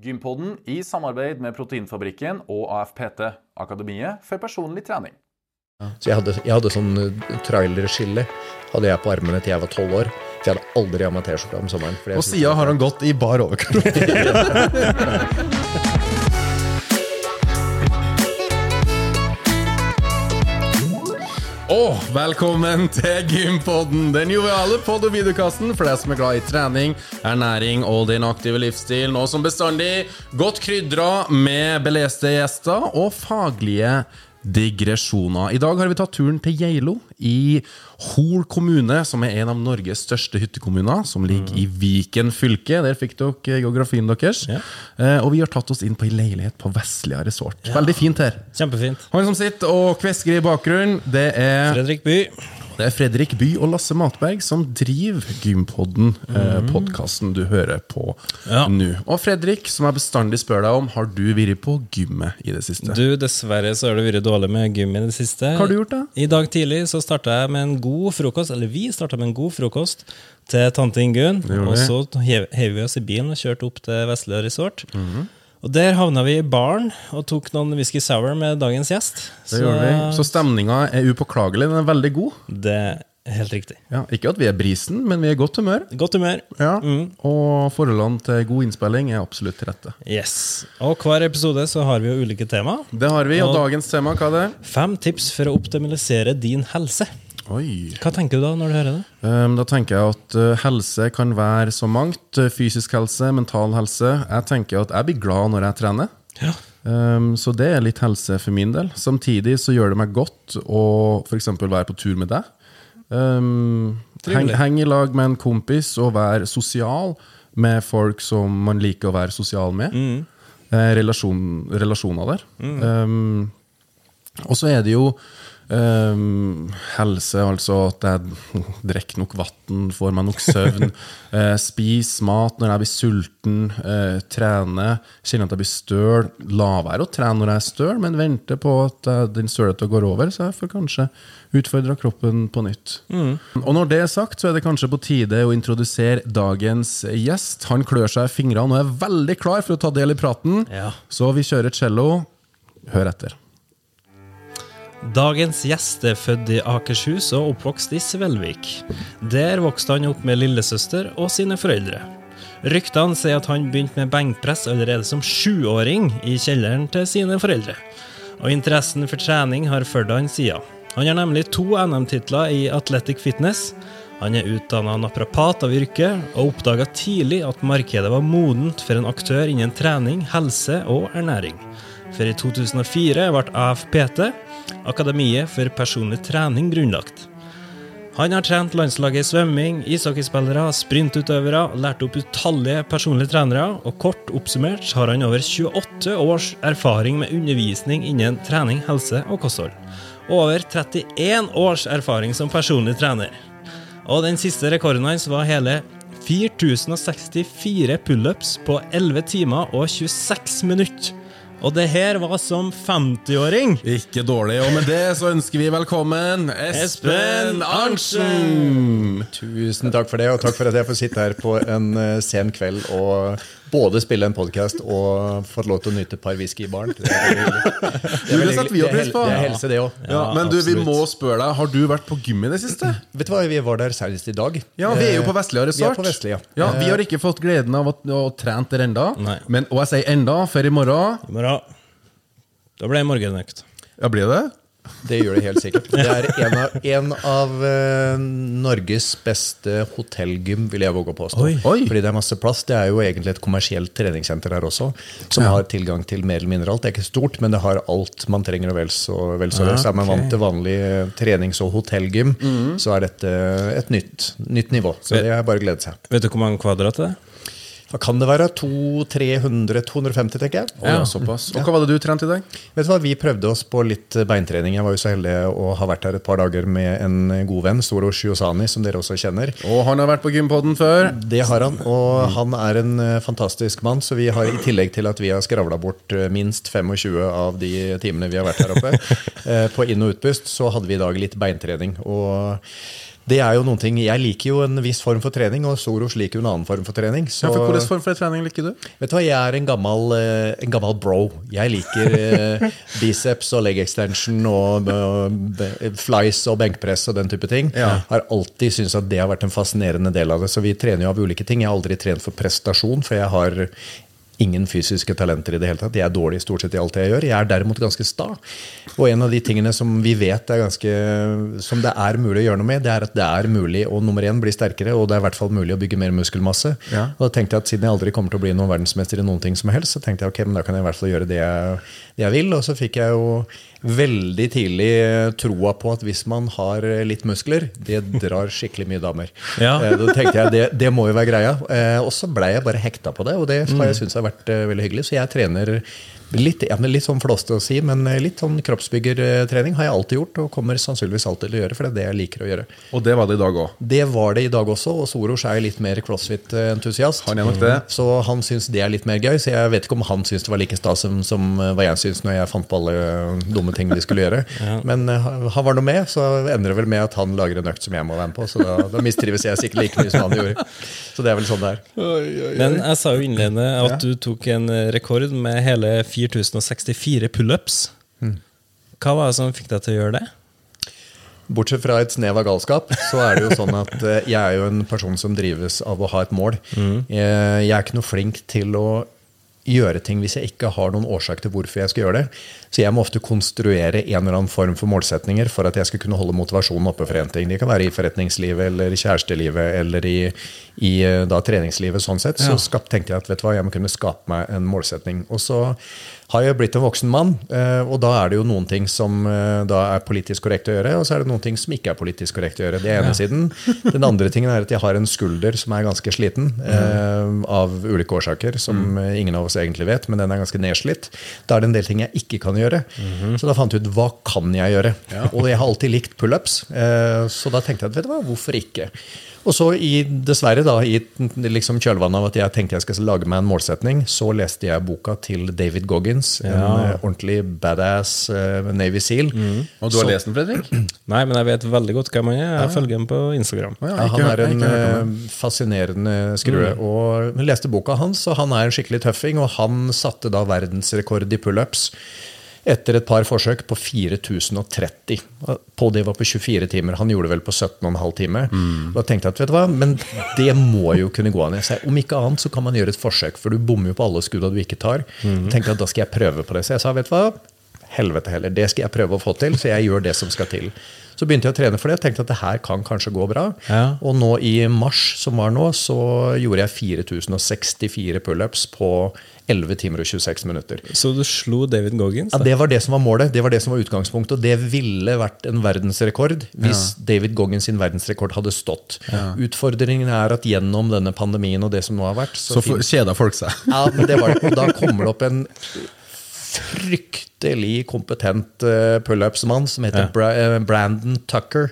Gympodden i samarbeid med Proteinfabrikken og AFPT, Akademiet for personlig trening. Så jeg hadde, jeg hadde sånn eh, trailerskille hadde jeg på armene til jeg var tolv år. For jeg hadde aldri av meg T-skjorte om sommeren. Og sida har han gått i bar overkropp. Og velkommen til Gympodden, den joviale pod- og videokassen for deg som er glad i trening, ernæring og din aktive livsstil. Nå som bestandig godt krydra med beleste gjester og faglige digresjoner. I dag har vi tatt turen til Geilo i Hol kommune, som er en av Norges største hyttekommuner, som ligger i Viken fylke. Der fikk dere geografien deres. Eh, og vi har tatt oss inn på ei leilighet på Vestlia resort. Veldig fint her. Kjempefint. Han som sitter og kvesker i bakgrunnen, det er, Fredrik By. Det er Fredrik By og Lasse Matberg som driver Gympodden, eh, podkasten du hører på Ja. nå. Og Fredrik, som jeg bestandig spør deg om, har du vært på gymmet i det siste? Du, dessverre så har det vært dårlig med gym i det siste. Hva har du gjort da? I dag tidlig så starta jeg med en god frokost, eller vi starta med en god frokost til tante Ingunn. Og så hev vi oss i bilen og kjørte opp til Vestlia resort. Mhm. Og der havna vi i baren og tok noen whisky sour med dagens gjest. Det gjør vi. Så stemninga er upåklagelig. Den er veldig god. det er helt riktig. Ja, ikke at vi er brisen, men vi er i godt humør. Godt humør. Ja. Og forholdene til god innspilling er absolutt til rette. Yes. Og hver episode så har vi jo ulike tema. Det har vi, og Og- dagens tema, hva er det? Fem tips for å optimalisere din helse. Oi. Hva tenker du da når du hører det? Um, Da tenker jeg at uh, helse kan være så mangt. Uh, Fysisk helse, mental helse. Jeg tenker at jeg blir glad når jeg trener. Ja. Um, så det er litt helse for min del. Samtidig så gjør det meg godt å f.eks. være på tur med deg. Um, heng, heng i lag med en kompis og være sosial med folk som man liker å være sosial med. Eh, relasjon, relasjoner der. Um, og så er det jo um, helse, altså at jeg drikker nok vann, får meg nok søvn, uh, spiser mat når jeg blir sulten, Uh, trener, kjenner at jeg blir støl. La være å trene når jeg er støl, men venter på at uh, den stølheten går over, så jeg får kanskje utfordra kroppen på nytt. Og når det er sagt, så er det kanskje på tide å introdusere dagens gjest. Han klør seg i fingrene og er veldig klar for å ta del i praten, Ja. så vi kjører cello. Hør etter. Dagens gjest er født i Akershus og oppvokst i Svelvik. Der vokste han opp med lillesøster og sine foreldre. Ryktene sier at han begynte med benkpress allerede som sjuåring i kjelleren til sine foreldre. Og interessen for trening har fulgt han siden. Han har nemlig to NM-titler i Athletic Fitness. Han er utdanna naprapat av yrke, og oppdaga tidlig at markedet var modent for en aktør innen trening, helse og ernæring. For i 2004 ble AFPT, Akademiet for personlig trening, grunnlagt. Han har trent landslaget i svømming, ishockeyspillere, sprintutøvere, lært opp utallige personlige trenere, og kort oppsummert har han over 28 års erfaring med undervisning innen trening, helse og kosthold. Og over 31 års erfaring som personlig trener. Og den siste rekorden hans var hele 4064 pullups på 11 timer og 26 minutter. Og det her var som 50-åring. Ikke dårlig. Og med det så ønsker vi velkommen Espen Arntzen! Tusen takk for det, og takk for at jeg får sitte her på en eh, sen kveld og både spille en podkast og fått lov til å nyte et par whisky i baren. Det er. Det er setter vi pris på. Det er Det helse, det òg. Ja, men du, vi må spørre deg, har du vært på gym i det siste? Vet du hva, vi var der senest i dag. Ja, vi er jo på Vestlia Vi er Resort. på Vestlia. Ja, ja. Vi har ikke fått gleden av å, å trent der enda. Nei. Men, og jeg sier enda, for i morgen I morgen. Da ble det morgenøkt. Ja, blir det? Det gjør det helt sikkert. Det er en av, en av uh, Norges beste hotellgym, vil jeg våge å påstå. Oi. Oi. Fordi det er masse plass. Det er jo egentlig et kommersielt treningssenter her også, som har tilgang til mer eller mindre alt. Det er ikke stort, men det har alt man trenger og vel så, vel så Ja, Så er man vant til vanlig eh, trenings- og hotellgym, så er dette et nytt, nytt nivå. Så det er bare å glede seg. Vet du hvor mange kvadrat det er? Da kan det være 200-300-250, tenker jeg. Ja, såpass. Og hva var det du trente i dag? Vet du hva, Vi prøvde oss på litt beintrening. Jeg var jo så heldig å ha vært her et par dager med en god venn, Storo Shiosani, som dere også kjenner. Og han har vært på gympodden før. Det har han, og han er en eh, fantastisk mann. Så vi har i tillegg til at vi har skravla bort eh, minst 25 av de timene vi har vært her oppe, eh, på inn- og utpust, så hadde vi i dag litt beintrening. Og Det er jo noen ting, Jeg liker jo en viss form for trening, og Soros liker jo en annen form for trening. Så, Ja, for Hvilken form for trening liker du? vet du hva, Jeg er en gammel, eh, en gammel bro. Jeg liker eh, biceps og leg extension og flies og benkpress og den type ting. Ja. Har alltid syntes at det har vært en fascinerende del av det. Så vi trener jo av ulike ting. Jeg har aldri trent for prestasjon, for jeg har ingen fysiske talenter i det hele tatt. Jeg er dårlig stort sett i alt jeg gjør. Jeg er derimot ganske sta. Og en av de tingene som vi vet er ganske, som det er mulig å gjøre noe med, det er at det er mulig å nummer én bli sterkere, og det er i hvert fall mulig å bygge mer muskelmasse. Ja. Og da tenkte jeg at Siden jeg aldri kommer til å bli noen verdensmester i noen ting som helst, så tenkte jeg ok, men da kan jeg i hvert fall gjøre det jeg, det jeg vil. Og så fikk jeg jo veldig tidlig eh, troa på at hvis man har eh, litt muskler, det drar skikkelig mye damer. Ja. Eh, Da tenkte jeg det, det må jo være greia. Og så blei jeg bare hekta på det, og det har jeg syntes har vært veldig hyggelig. Så jeg trener litt, ja, litt sånn flåste å si, men eh, litt sånn kroppsbyggertrening har jeg alltid gjort, og kommer sannsynligvis alltid til å gjøre, for det er det jeg liker å gjøre. Og det var det i dag òg. Det var det i dag også, og Soros er jo litt mer crossfit-entusiast. Han er nok det. Så han syns det er litt mer gøy, så jeg vet ikke om han syns det var like stas som, som eh, hva jeg syns når jeg fant på alle eh, dumme ting vi skulle gjøre. Men eh, han var nå med, så ender det vel med at han lager en økt som jeg må være med på. Så da, da mistrives jeg sikkert like mye som han gjorde. Så det er vel sånn det er. Men jeg sa jo innledende at du tok en rekord med hele 4064 pullups. Hva var det som fikk deg til å gjøre det? Bortsett fra et snev av galskap, så er det jo sånn at eh, jeg er jo en person som drives av å ha et mål. Jeg, jeg er ikke noe flink til å gjøre ting hvis jeg ikke har noen årsak til hvorfor jeg skal gjøre det. Så jeg må ofte konstruere en eller annen form for målsetninger for at jeg skal kunne holde motivasjonen oppe for en ting. Det kan være i forretningslivet eller i kjærestelivet eller i, i eh, da, treningslivet. sånn sett. Så skap, tenkte jeg at vet du hva, jeg må kunne skape meg en målsetning. Og så har jeg blitt en voksen mann, eh, og da er det jo noen ting som eh, da er politisk korrekt å gjøre, og så er det noen ting som ikke er politisk korrekt å gjøre. Det ene ene siden. Den andre tingen er at jeg har en skulder som er ganske sliten, mm. av ulike årsaker, som mm. ingen av oss egentlig vet, men den er ganske nedslitt. Da er det en del ting jeg ikke kan gjøre. Så da fant jeg ut hva kan jeg gjøre. Og jeg har alltid likt pullups, eh, så da tenkte jeg at vet du hva, hvorfor ikke? Og så i, dessverre da, i liksom kjølvannet av at jeg tenkte jeg skal lage meg en målsetning, så leste jeg boka til David Goggins, en eh, ordentlig badass uh, Navy Seal. Og du har Så- lest den, Fredrik? Nei, men jeg vet veldig godt hvem han er. Jeg følger ham på Instagram. Ja, Ja, han er en eh, fascinerende skrue. Og jeg leste boka hans, og han er en skikkelig tøffing. Og han satte da verdensrekord i pullups etter et par forsøk på 4030. På det var på 24 timer. Han gjorde det vel på 17,5 timer. Da tenkte jeg at vet du hva, men det må jo kunne gå an. Jeg sa, om ikke annet så kan man gjøre et forsøk, for du bommer jo på alle skudda du ikke tar. tenkte at da skal jeg prøve på det. Så jeg sa vet du hva, helvete heller, det skal jeg prøve å få til, så jeg gjør det som skal til. Så begynte jeg å trene for det og tenkte at det her kan kanskje gå bra. Ja. Og nå i mars, som var nå, så gjorde jeg 4064 pullups på 11 timer og 26 minutter. Så du slo David Goggins? Ja. Det var det som var målet, det var det som var utgangspunktet. Og det ville vært en verdensrekord hvis David Goggins sin verdensrekord hadde stått. Utfordringen er at gjennom denne pandemien og det som nå har vært, så, Så kjeda folk seg. ja, men det var det. Og da kommer det opp en fryktelig kompetent pullupsmann pullups-mann som heter Bra eh, Brandon Tucker.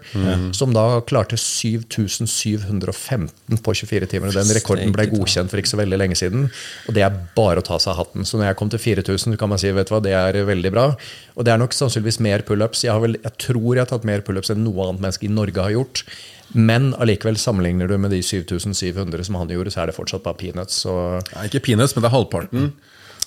Som da klarte 7715 på 24 timer. Den rekorden ble godkjent for ikke så veldig lenge siden. Og det er bare å ta seg av hatten. Så når jeg kom til 4000, kan man si vet du hva, det er veldig bra. Og det er nok sannsynligvis mer pullups. Jeg, vel- jeg tror jeg har tatt mer pullups enn noe annet menneske i Norge har gjort. Men allikevel sammenligner du med de 7700 som han gjorde, så er det fortsatt bare peanuts. Så Ja, ikke peanuts, men det er halvparten.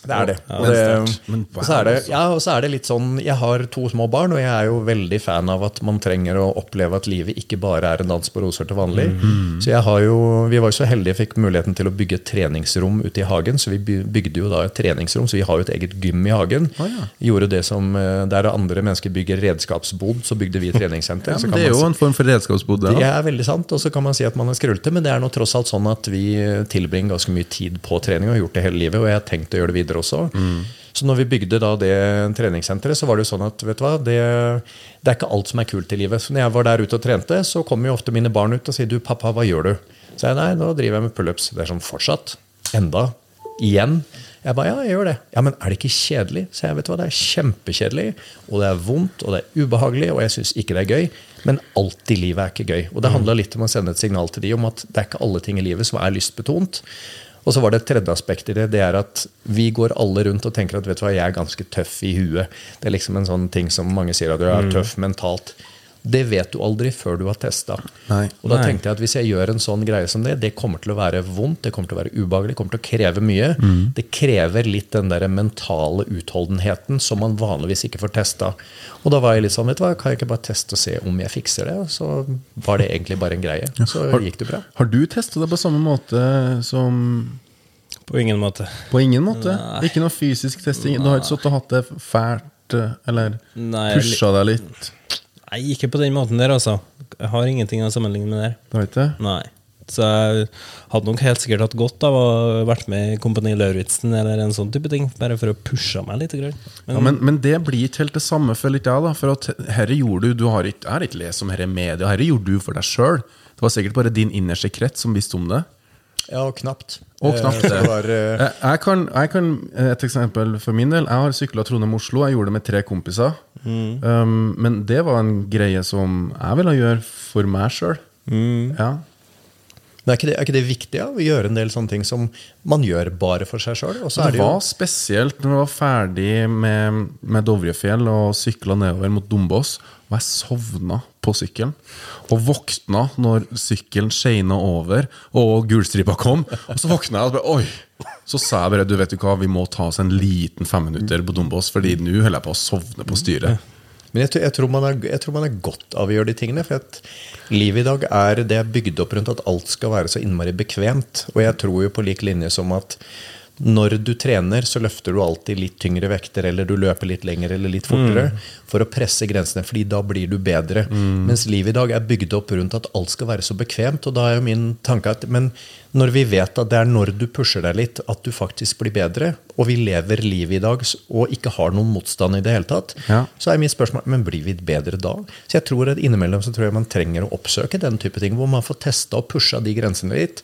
Det er det. Ja, Og det. Og så er det, ja, og så er det litt sånn Jeg har to små barn, og jeg er jo veldig fan av at man trenger å oppleve at livet ikke bare er en dans på roser til vanlig. Mhm. Så jeg har jo, Vi var jo så heldige fikk muligheten til å bygge et treningsrom ute i hagen. Så vi bygde jo da et treningsrom, så vi har jo et eget gym i hagen. Å, ja. Gjorde det som eh, Der andre mennesker bygger redskapsbod, så bygde vi treningssenter. Ja, det er jo en form for redskapsbod. det Det, er veldig sant, og så kan man si at man er skrullete, men det er nå tross alt sånn at vi tilbringer ganske mye tid på trening og har gjort det hele livet, og jeg har tenkt å gjøre det videre også. Så når vi bygde da det treningssenteret, så var det jo sånn at vet du hva, det, det er ikke alt som er kult i livet. Så når jeg var der ute og trente, så kommer jo ofte mine barn ut og sier du, pappa, hva gjør du? Så jeg nei, nå driver jeg med pullups. Det er sånn fortsatt. Enda. Igjen. Jeg bare, ja, jeg gjør det. Ja, men er det ikke kjedelig? Så jeg vet hva, det er kjempekjedelig, og det er vondt, og det er ubehagelig, og jeg syns ikke det er gøy. Men alt i livet er ikke gøy. Og det handla litt om å sende et signal til de om at det er ikke alle ting i livet som er lystbetont. Og så var det et tredje aspekt i det. Det er at vi går alle rundt og tenker at vet du hva, jeg er ganske tøff i huet. Det er liksom en sånn ting som mange sier at du er tøff mentalt. Det vet du aldri før du har testa. Og da Nei. tenkte jeg at hvis jeg gjør en sånn greie som det, det kommer til å være vondt, det kommer til å være ubehagelig, det kommer til å kreve mye. Mm. Det krever litt den der mentale utholdenheten som man vanligvis ikke får testa. Og da var jeg litt sånn, vet du hva, kan jeg ikke bare teste og se om jeg fikser det? Så var det egentlig bare en greie. Så gikk det bra. Har du testa det på samme måte som På ingen måte. På ingen måte? Ikke noe fysisk testing? Du har ikke sittet og hatt det fælt, eh, eller Nei, pusha deg litt? Nei, ikke på den måten der, altså. Jeg har ingenting å sammenligne med der. Ikke det? Nei. Så jeg hadde nok helt sikkert hatt godt av å vært med i Kompani Lauritzen eller en sånn type ting, bare for å pushe meg litt. Men, Ja, men, men det blir ikke helt det samme, føler ikke jeg. da For at herre gjorde du Du har ikke, jeg har ikke lest om herre media, herre gjorde du for deg sjøl. Det var sikkert bare din innerste krets som visste om det. Ja, og knapt. Og knapt Eh, det. det var, eh, Jeg, jeg, kan, jeg kan Et eksempel for min del. Jeg har sykla Trondheim-Oslo. Jeg gjorde det med tre kompiser. Um, men det var en greie som jeg ville gjøre for meg sjøl. Ja. Men er ikke, det, er ikke det viktig ja, å gjøre en del sånne ting som man gjør bare for seg sjøl? Det det var spesielt når jeg var ferdig med, med Dovrefjell og sykla nedover mot Dombås. Og jeg sovna på sykkelen. Og våkna når sykkelen skeina over og gulstripa kom. Og så våkna jeg og bare Oi! Så sa jeg bare du vet du hva, vi må ta oss en liten femminutter på Dombås, Fordi nå holder jeg på å sovne på styret. Men jeg, tror- jeg, tror man er, jeg tror man er godt av å gjøre de tingene. For at livet i dag er det bygd opp rundt at alt skal være så innmari bekvemt. Og jeg tror jo på lik linje som at når du trener, så løfter du alltid litt tyngre vekter, eller du løper litt lenger eller litt fortere, for å presse grensene, fordi da blir du bedre. Mens livet i dag er bygd opp rundt at alt skal være så bekvemt. Og da er jo min tanke at men når vi vet at det er når du pusher deg litt, at du faktisk blir bedre, og vi lever livet i dag og ikke har noen motstand i det hele tatt, Ja. så er mitt spørsmål men blir vi bedre da? Så jeg tror at Innimellom så tror jeg man trenger å oppsøke den type ting, hvor man får testa og pusha de grensene litt.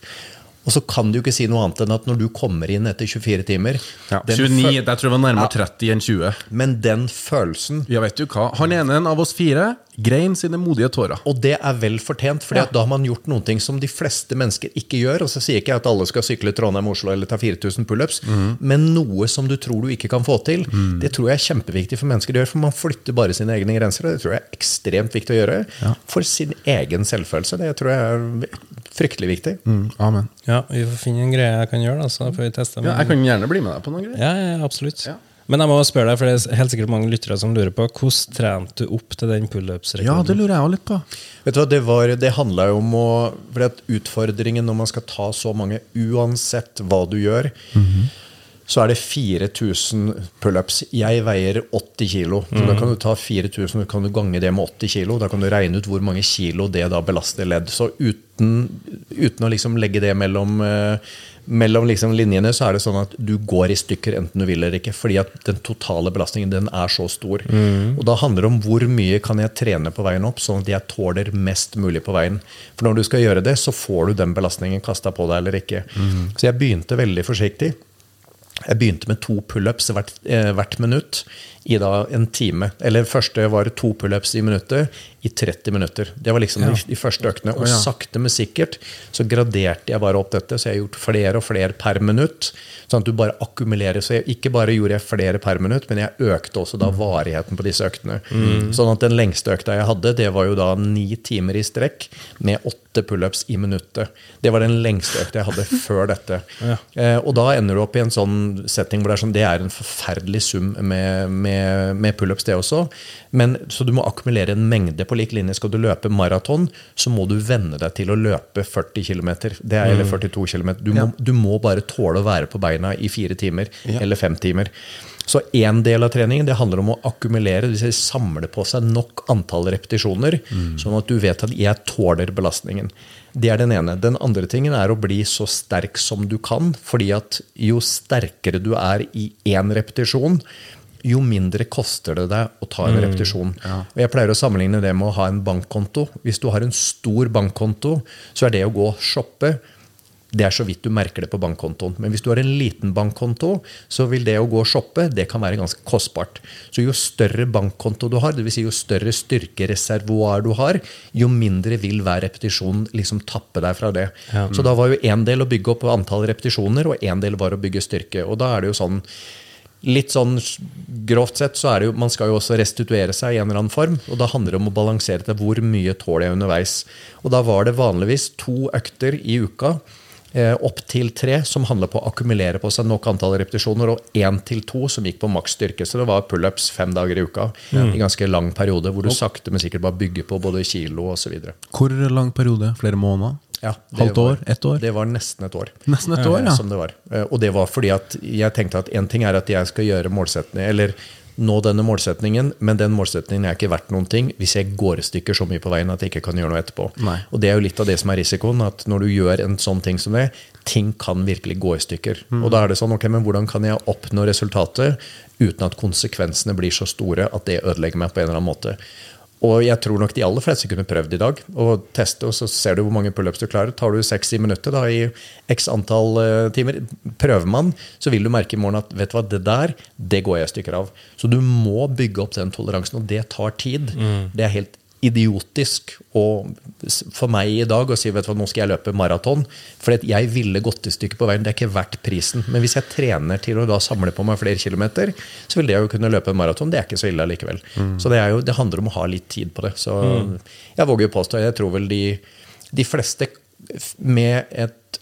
Og så kan du ikke si noe annet enn at når du kommer inn etter 24 timer Ja, 29, fø- jeg tror det var nærmere 30 enn 20. Men den følelsen Ja, vet du hva? Han ene av oss fire grein sine modige tårer. Og det er vel fortjent, for da har man gjort noen ting som de fleste mennesker ikke gjør. Og så sier ikke jeg at alle skal sykle Trondheim-Oslo eller ta 4000 pullups, men noe som du tror du ikke kan få til, det tror jeg er kjempeviktig for mennesker å gjøre. For man flytter bare sine egne grenser, og det tror jeg er ekstremt viktig å gjøre. For sin egen selvfølelse. Det tror jeg er fryktelig viktig. Mm, amen. ja, vi får finne en greie jeg kan gjøre, da, så får vi teste. Ja, jeg kan gjerne bli med deg på noen greier. Ja, ja, absolutt. Ja. Men jeg må spørre deg, for det er helt sikkert mange lyttere som lurer på hvordan trente du opp til den Ja, pullups-rekorden? det lurer jeg òg litt på. Vet du hva, Det, var, det handla jo om å fordi at Utfordringen når man skal ta så mange, uansett hva du gjør, så er det 4000 pullups. Jeg veier 80 kilo. Så Da kan du ta 4000 og kan du gange det med 80 kilo. Da kan du regne ut hvor mange kilo det da belaster ledd. Så uten, uten å liksom legge det mellom, eh, mellom liksom linjene, så er det sånn at du går i stykker enten du vil eller ikke. Fordi at den totale belastningen den er så stor. Og da handler det om hvor mye kan jeg trene på veien opp, sånn at jeg tåler mest mulig på veien. For når du skal gjøre det, så får du den belastningen kasta på deg eller ikke. Så jeg begynte veldig forsiktig. Jeg begynte med to pullups hvert, eh, hvert minutt i da en time. Eller første var to pullups i minuttet i 30 minutter. Det var liksom de, de første øktene. Og sakte, men sikkert så graderte jeg bare opp dette. Så jeg har gjort flere og flere per minutt. Sånn at du bare akkumulerer. Så jeg, ikke bare gjorde jeg flere per minutt, men jeg økte også da varigheten på disse øktene. Sånn at den lengste økta jeg hadde, det var jo da ni timer i strekk med åtte pullups i minuttet. Det var den lengste økta jeg hadde før dette. Eh, og da ender du opp i en sånn setting hvor det er sånn, det er en forferdelig sum med, med, med pullups, det også. Men, så du må akkumulere en mengde på lik linje. Skal du løpe maraton, så må du venne deg til å løpe 40 km. Det er, eller 42 km. Du, må- du må bare tåle å være på beina i fire timer eller fem timer. Så én del av treningen det handler om å akkumulere, det vil si samle på seg nok antall repetisjoner, sånn at du vet at jeg tåler belastningen. Det er den ene. Den andre tingen er å bli så sterk som du kan, fordi at jo sterkere du er i én repetisjon, jo mindre koster det deg å ta en repetisjon. Og Jeg pleier å sammenligne det med å ha en bankkonto. Hvis du har en stor bankkonto, så er det å gå og shoppe det er så vidt du merker det på bankkontoen. Men hvis du har en liten bankkonto, så vil det å gå og shoppe det kan være ganske kostbart. Så jo større bankkonto du har, dvs. Si jo større styrkereservoar du har, jo mindre vil hver repetisjon liksom tappe deg fra det. Så da var jo én del å bygge opp antall repetisjoner, og én del var å bygge styrke. Og da er det jo sånn litt sånn grovt sett så er det jo Man skal jo også restituere seg i en eller annen form. Og da handler det om å balansere til hvor mye tåler jeg underveis. Og da var det vanligvis to økter i uka. Eh, opp til tre, som handler på å akkumulere på seg nok antall repetisjoner, og én til to som gikk på maks styrke. Så det var pullups fem dager i uka i ganske lang periode, hvor du sakte, men sikkert bare bygger på både kilo osv. Hvor lang periode? Flere måneder? Ja, Halvt år? Ett år? Det var nesten et år. Nesten et år, Eh, ja. Som det var. Eh, Og det var fordi at jeg tenkte at en ting er at jeg skal gjøre målsetning, eller nå denne målsetningen, men den målsetningen er ikke verdt noen ting hvis jeg går i stykker så mye på veien at jeg ikke kan gjøre noe etterpå. Nei. Og det er jo litt av det som er risikoen, at når du gjør en sånn ting som det, ting kan virkelig gå i stykker. Mm. Og da er det sånn, ok, men hvordan kan jeg oppnå resultatet uten at konsekvensene blir så store at det ødelegger meg på en eller annen måte? Og jeg tror nok de aller fleste kunne prøvd i dag å teste, og så ser du hvor mange pullups du klarer. Tar du 60 minutter da, i x antall eh, timer, prøver man, så vil du merke i morgen at vet du hva, det der det går jeg i stykker av. Så du må bygge opp den toleransen, og det tar tid. Det er helt idiotisk og for meg i dag å si vet du hva, nå skal jeg løpe maraton. For jeg ville gått i stykker på veien. Det er ikke verdt prisen. Men hvis jeg trener til å da samle på meg flere kilometer, så vil det jo kunne løpe en maraton. Det er ikke så ille allikevel. Så det, er jo, det handler om å ha litt tid på det. Så jeg våger jo påstå, jeg tror vel de, de fleste med et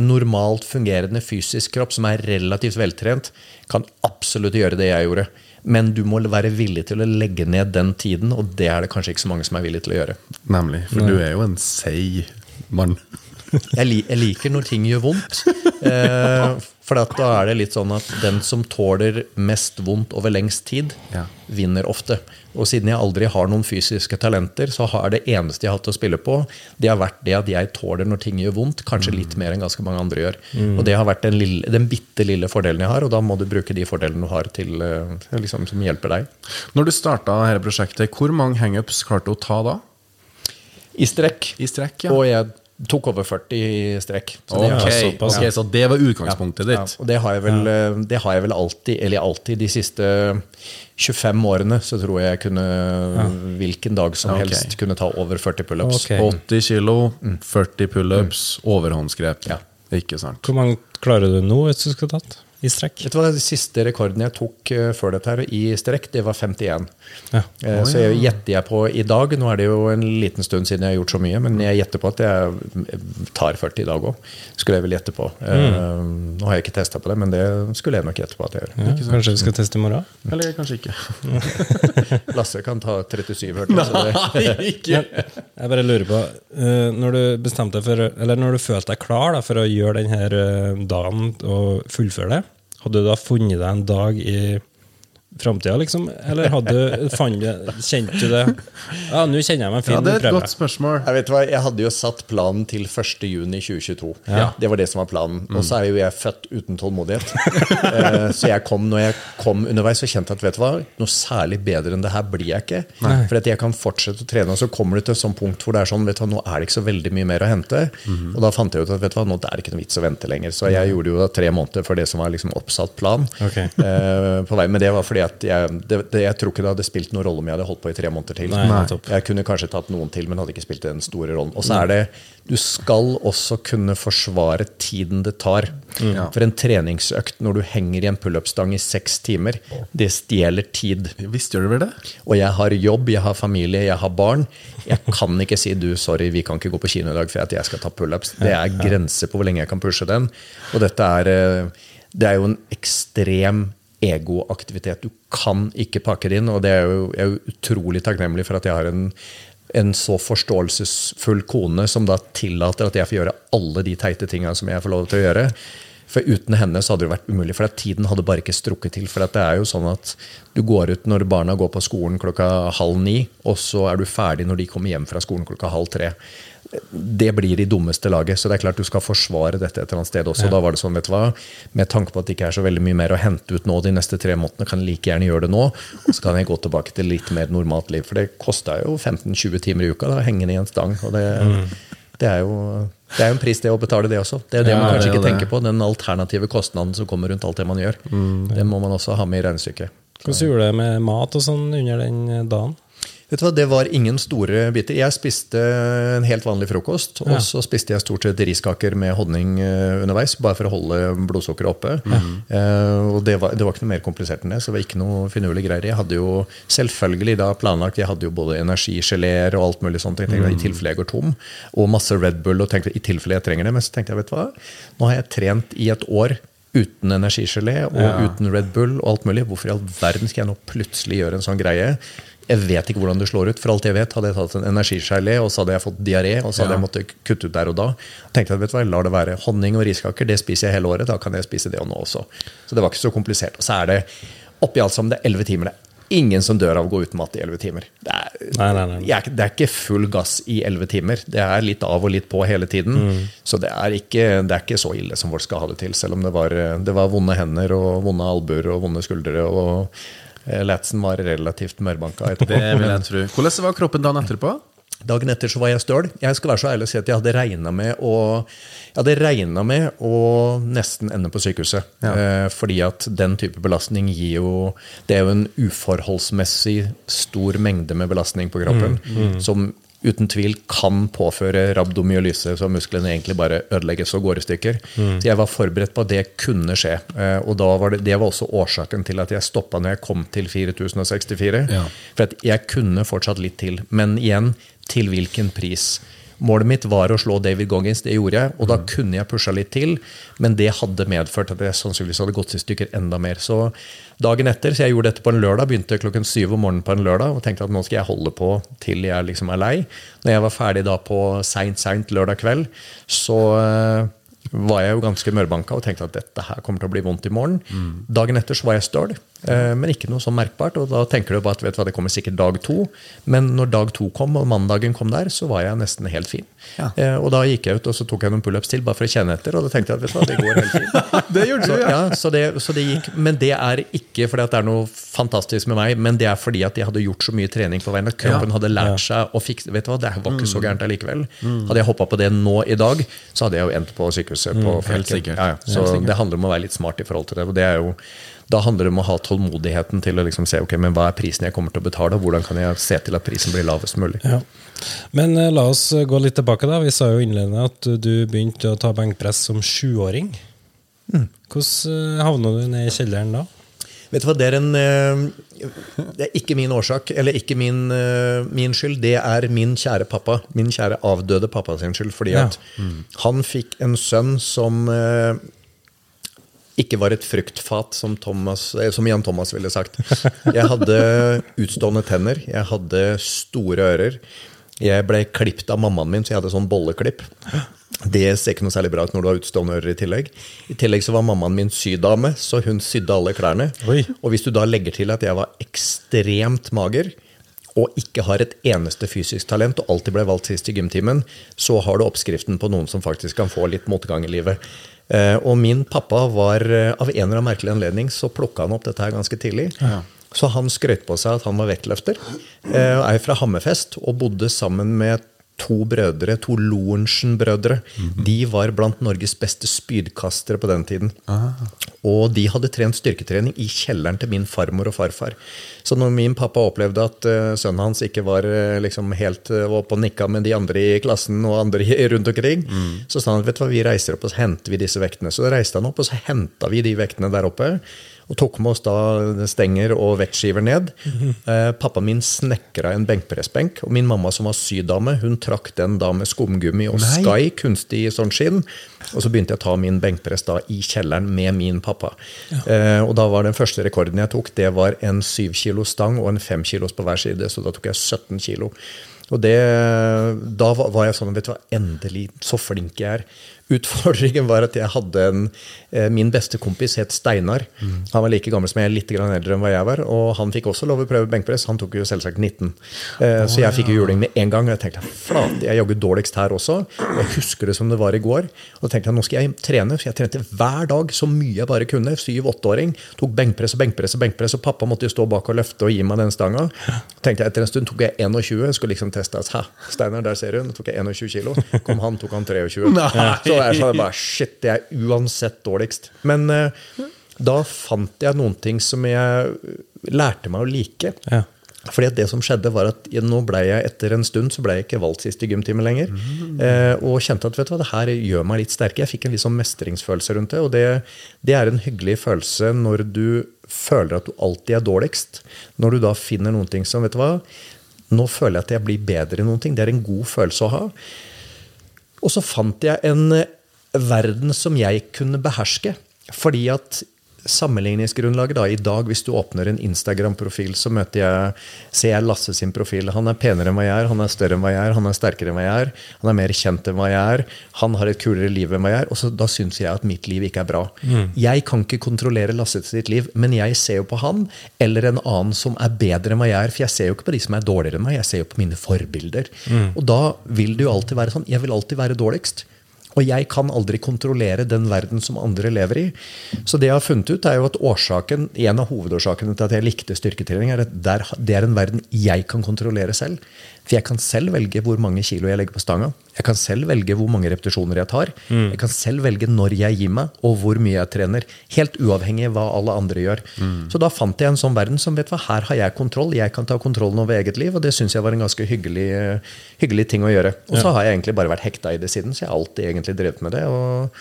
normalt fungerende fysisk kropp som er relativt veltrent, kan absolutt gjøre det jeg gjorde. Men du må være villig til å legge ned den tiden, og det er det kanskje ikke så mange som er villige til å gjøre. Nemlig. For du er jo en seig mann. Jeg, li jeg liker når ting gjør vondt. Eh, for at da er det litt sånn at den som tåler mest vondt over lengst tid, Ja. vinner ofte. Og siden jeg aldri har noen fysiske talenter, så har det eneste jeg har hatt å spille på, det har vært det at jeg tåler når ting gjør vondt, kanskje litt mer enn ganske mange andre gjør. Og det har vært den, lille, den bitte lille fordelen jeg har, og da må du bruke de fordelene du har til, eh, liksom, som hjelper deg. Når du starta dette prosjektet, hvor mange hangups klarte du å ta da? I strekk. I strekk, ja. Og jeg tok over 40 i strekk. Så det Ok, er- såpass, så det var utgangspunktet Ja, ditt? og det har, jeg vel, eh, det har jeg vel alltid, eller alltid de siste 25 årene, så tror jeg jeg kunne hvilken dag som Ja, ok. helst kunne ta over 40 pullups. Okay. 80 kilo, 40 pullups, overhåndsgrep. Ja. Ikke sant? Hvor mange klarer du nå, hvis du skulle tatt? I strekk? Vet du hva, Den siste rekorden jeg tok eh, før dette her i strekk, det var 51. Ja. Eh, så jeg gjetter jeg på i dag, nå er det jo en liten stund siden jeg har gjort så mye, men jeg gjetter på at jeg tar 40 i dag òg. Skulle jeg vel gjette på. Mm. nå har jeg ikke testa på det, men det skulle jeg nok gjette på at jeg gjør. Ja, kanskje vi skal teste i morgen? Eller kanskje ikke. Lasse kan ta 37, hørte jeg. Nei, ikke. Jeg bare lurer på, eh, når du bestemte deg for Eller når du følte deg klar da, for å gjøre denne dagen og fullføre det, hadde du da funnet deg en dag i framtida, liksom? Eller hadde du, fant, kjente du det Ja, nå kjenner jeg meg fin. Ja, det er et godt spørsmål. Jeg vet hva, jeg hadde jo satt planen til 1.6.2022. Ja. Det var det som var planen. Og så er jo jeg født uten tålmodighet. Eh, så jeg kom, når jeg kom underveis, så kjente jeg at vet du hva, noe særlig bedre enn det her blir jeg ikke. For at jeg kan fortsette å trene, og så kommer du til et sånt punkt hvor det er sånn, vet du hva, nå er det ikke så veldig mye mer å hente. Og da fant jeg ut at vet du hva, nå er det ikke noe vits å vente lenger. Så jeg gjorde jo da tre måneder for det som var liksom oppsatt plan. Okay. eh, på vei. Men det var fordi at jeg, det, det, jeg tror ikke det hadde spilt noen rolle om jeg hadde holdt på i tre måneder til. Nei. Jeg kunne kanskje tatt noen til, men hadde ikke spilt den store rollen. Og så er det Du skal også kunne forsvare tiden det tar. For en treningsøkt når du henger i en pullup-stang i seks timer, det stjeler tid. Visst gjør du vel det? Og jeg har jobb, jeg har familie, jeg har barn. Jeg kan ikke si du, sorry, vi kan ikke gå på kino i dag for at jeg skal ta pullups. Det er grenser på hvor lenge jeg kan pushe den. Og dette er, eh, det er jo en ekstrem egoaktivitet. Du kan ikke pakke det inn, og det er jo, jeg er jo utrolig takknemlig for at jeg har en, en så forståelsesfull kone som da tillater at jeg får gjøre alle de teite tinga som jeg får lov til å gjøre. For uten henne så hadde det vært umulig, for tiden hadde bare ikke strukket til. For det er jo sånn at du går ut når barna går på skolen klokka halv ni, og så er du ferdig når de kommer hjem fra skolen klokka halv tre. Det blir i dummeste laget, så det er klart du skal forsvare dette et eller annet sted også. Da var det sånn, vet du hva, Med tanke på at det ikke er så veldig mye mer å hente ut nå de neste tre månedene, kan jeg like gjerne gjøre det nå. Og så kan jeg gå tilbake til litt mer normalt liv. For det kosta jo 15-20 timer i uka da, hengende i en stang. og det, det er jo det er jo en pris det å betale, det også. Det er det Ja, man kanskje det ikke det. tenker på. Den alternative kostnaden som kommer rundt alt det man gjør. Den må man også ha med i regnestykket. Hvordan gjorde du det med mat og sånn under den dagen? Vet du hva, Det var ingen store biter. Jeg spiste en helt vanlig frokost. Og så spiste jeg stort sett riskaker med honning eh, underveis, bare for å holde blodsukkeret oppe. Eh, og det var, det var ikke noe mer komplisert enn det. så det var ikke noe finurlige greier. Jeg hadde jo selvfølgelig da planlagt jeg hadde jo både energigeleer og alt mulig sånt, jeg tenkte, i tilfelle jeg går tom. Og masse Red Bull og tenkte i tilfelle jeg trenger det. Men så tenkte jeg, vet du hva, nå har jeg trent i et år uten energigelé og uten Red Bull og alt mulig. Hvorfor i all verden skal jeg nå plutselig gjøre en sånn greie? Jeg vet ikke hvordan du slår ut. For alt jeg vet, hadde jeg tatt en energigelé, og så hadde jeg fått diaré, og så hadde jeg måttet kutte ut der og da. tenkte jeg, vet du hva, lar det være honning og riskaker. Det spiser jeg hele året. Da kan jeg spise det og nå også. Så det var ikke så komplisert. Og så er det oppi alt sammen det er elleve timer. Det er ingen som dør av å gå uten mat i elleve timer. Det er, Nei, nei, nei. det er ikke full gass i elleve timer. Det er litt av og litt på hele tiden. Så det er, ikke, det er ikke så ille som folk skal ha det til. Selv om det var, det var vonde hender og vonde albuer og vonde skuldre. Og Latsen var relativt mørbanka etterpå. Det vil jeg tro. Hvordan var kroppen dagen etterpå? Dagen etter så var jeg støl. Jeg skal være så ærlig å si at jeg hadde regna med å jeg hadde med å nesten ende på sykehuset. Eh, fordi at den type belastning gir jo Det er jo en uforholdsmessig stor mengde med belastning på kroppen. Som uten tvil kan påføre rabdomyolyse, så musklene egentlig bare ødelegges og går i stykker. Så jeg var forberedt på at det kunne skje. Eh, og da var det, det var også årsaken til at jeg stoppa når jeg kom til 4064. Ja. For jeg kunne fortsatt litt til. Men igjen, til hvilken pris? Målet mitt var å slå David Goggins, det gjorde jeg. Og da kunne jeg pusha litt til, men det hadde medført at jeg sannsynligvis hadde gått i stykker enda mer. Så dagen etter, så jeg gjorde dette på en lørdag, begynte klokken syv om morgenen på en lørdag og tenkte at nå skal jeg holde på til jeg liksom er lei. Når jeg var ferdig da på seint, seint lørdag kveld, så eh, var jeg jo ganske mørbanka og tenkte at dette her kommer til å bli vondt i morgen. Dagen etter så var jeg støl, men ikke noe sånn merkbart. Og da tenker du bare at vet du hva, det kommer sikkert dag to. Men når dag to kom, og mandagen kom der, så var jeg nesten helt fin. Eh, og da gikk jeg ut og så tok jeg noen pullups til bare for å kjenne etter, og da tenkte jeg at vet du hva, det går helt fint. Det gjorde Så, du, ja. ja, så, det, så det gikk. Men det er ikke fordi at det er noe fantastisk med meg, men det er fordi at jeg hadde gjort så mye trening på veien at kroppen hadde lært seg å fikse Vet du hva, det var ikke så gærent allikevel. Hadde jeg hoppa på det nå i dag, så hadde jeg jo endt på sykehuset. på helt sikkert. Ja, ja. Så Helt sikkert. det handler om å være litt smart i forhold til det. og det er jo da handler det om å ha tålmodigheten til å liksom se ok, men hva er prisen jeg kommer til å betale, og hvordan kan jeg se til at prisen blir lavest mulig. Ja. Men eh, la oss gå litt tilbake. da. Vi sa jo innledende at du begynte å ta benkpress som sjuåring. Hvordan eh, havna du ned i kjelleren da? Vet du hva, Det er en eh, Det er ikke min årsak, eller ikke min, eh, min skyld. Det er min kjære pappa. Min kjære avdøde pappa sin skyld. Fordi Ja. at han fikk en sønn som eh, ikke var et fruktfat, som, Thomas, eh, som Jan Thomas ville sagt. Jeg hadde utstående tenner, jeg hadde store ører. Jeg ble klipt av mammaen min, så jeg hadde sånn bolleklipp. Det ser ikke noe særlig bra ut når du har utstående ører i tillegg. I tillegg så var mammaen min sydame, så hun sydde alle klærne. Oi. Og hvis du da legger til at jeg var ekstremt mager, og ikke har et eneste fysisk talent, og alltid ble valgt sist i gymtimen, så har du oppskriften på noen som faktisk kan få litt motgang i livet. Eh, Og min pappa var, eh, av en eller annen merkelig anledning, så plukka han opp dette her ganske tidlig. Så han skrøt på seg at han var vektløfter. eh, og Er fra Hammerfest og bodde sammen med to brødre, to Lorentzen-brødre. De var blant Norges beste spydkastere på den tiden. Og de hadde trent styrketrening i kjelleren til min farmor og farfar. Så når min pappa opplevde at uh, sønnen hans ikke var uh, liksom helt uh, oppe og nikka med de andre i klassen og andre rundt omkring, så sa han vet du hva, vi reiser opp og så henter vi disse vektene. Så reiste han opp, og så henta vi de vektene der oppe. Og tok med oss da stenger og vettskiver ned. Eh, pappa min snekra en benkpressbenk, og min mamma som var sydame, hun trakk den da med skumgummi og Sky, kunstig sånn skinn. Og så begynte jeg å ta min benkpress da i kjelleren med min pappa. Eh, og da var den første rekorden jeg tok, det var en syv kilo stang og en fem kilos på hver side. Så da tok jeg 17 kilo. Og det, da var var jeg sånn Vet du hva, endelig, så flink jeg er. Utfordringen var at jeg hadde en eh, Min beste kompis het Steinar. Han var like gammel som jeg, litt grann eldre enn hva jeg var. Og han fikk også lov å prøve benkpress. Han tok jo selvsagt 19. Oh, så jeg fikk jo juling med en gang. Og jeg tenkte flate, jeg jogger dårligst her også. Og jeg husker det som det var i går. Og da tenkte jeg nå skal jeg trene. Så jeg trente hver dag så mye jeg bare kunne. Syv-åtteåring. Tok benkpress og benkpress og benkpress. Og pappa måtte jo stå bak og løfte og gi meg den stanga. Tenkte jeg Etter en stund tok jeg 21. Skulle liksom teste Steinar, der ser hun. Tok jeg 21 kilo. Kom han, tok han 23. Så jeg sa bare shit, det er uansett dårligst. Men uh, da fant jeg noen ting som jeg lærte meg å like. Ja. Fordi at det som skjedde var at Nå ble jeg etter en stund så ble jeg ikke valgt sist i gymtime lenger. Eh, og kjente at vet du hva, det her gjør meg litt sterkere. Jeg fikk en viss sånn mestringsfølelse rundt det. Og det, det er en hyggelig følelse når du føler at du alltid er dårligst. Når du da finner noen ting som Vet du hva, nå føler jeg at jeg blir bedre i noen ting. Det er en god følelse å ha. Og så fant jeg en eh, verden som jeg kunne beherske. Fordi at sammenligningsgrunnlaget da, i dag, hvis du åpner en Instagram-profil, så møter jeg, ser jeg Lasse sin profil. Han er penere enn hva jeg er, han er større enn hva jeg er, han er sterkere enn hva jeg er, han er mer kjent enn hva jeg er, han har et kulere liv enn hva jeg er. Og så, da syns jeg at mitt liv ikke er bra. Jeg kan ikke kontrollere Lasse sitt liv, men jeg ser jo på han eller en annen som er bedre enn hva jeg er. For jeg ser jo ikke på de som er dårligere enn meg, jeg ser jo på mine forbilder. Og da vil det jo alltid være sånn. Jeg vil alltid være dårligst. Og jeg kan aldri kontrollere den verden som andre lever i. Så det jeg har funnet ut, er jo at årsaken, en av hovedårsakene til at jeg likte styrketrening, er at det er en verden jeg kan kontrollere selv. For jeg kan selv velge hvor mange kilo jeg legger på stanga. Jeg kan selv velge hvor mange repetisjoner jeg tar. Jeg kan selv velge når jeg gir meg, og hvor mye jeg trener. Helt uavhengig av hva alle andre gjør. Så da fant jeg en sånn verden som vet hva, her har jeg kontroll. Jeg kan ta kontrollen over eget liv, og det syns jeg var en ganske hyggelig, hyggelig ting å gjøre. Og så har jeg egentlig bare vært hekta i det siden, så jeg har alltid egentlig drevet med det. og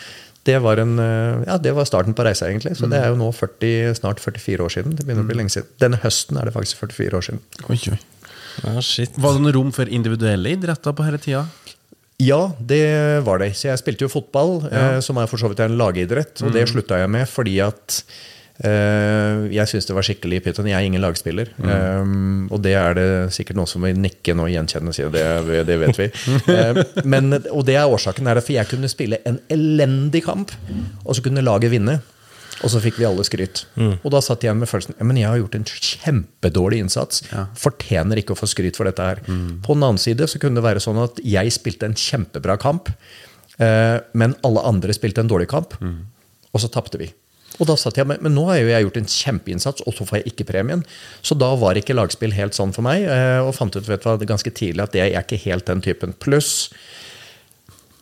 det var, en, eh, ja, det var starten på reisa, egentlig. Så det er jo nå 40, snart 44 år siden. Det begynner å bli lenge siden. Denne høsten er det faktisk 44 år siden. Oi, oi. Ja, shit. Var det noe rom for individuelle idretter på denne tida? Ja, det var det. Så jeg spilte jo fotball, eh, som er for så vidt en lagidrett. Og det slutta jeg med fordi at eh, jeg syntes det var skikkelig pyton. Jeg er ingen lagspiller. Um, og det er det sikkert noen som vil nikke nå og gjenkjenne og si det, det vet vi. Eh, men, og det er årsaken er at for jeg kunne spille en elendig kamp, og så kunne laget vinne. Og så fikk vi alle skryt. Og da satt jeg igjen med følelsen ja, men jeg har gjort en kjempedårlig innsats. Fortjener ikke å få skryt for dette her. På den annen side så kunne det være sånn at jeg spilte en kjempebra kamp, eh, men alle andre spilte en dårlig kamp, og så tapte vi. Og da satt jeg med, Men nå har jo jeg gjort en kjempeinnsats, og så får jeg ikke premien. Så da var ikke lagspill helt sånn for meg, eh, og fant ut vet du ganske tidlig at det er ikke helt den typen. Pluss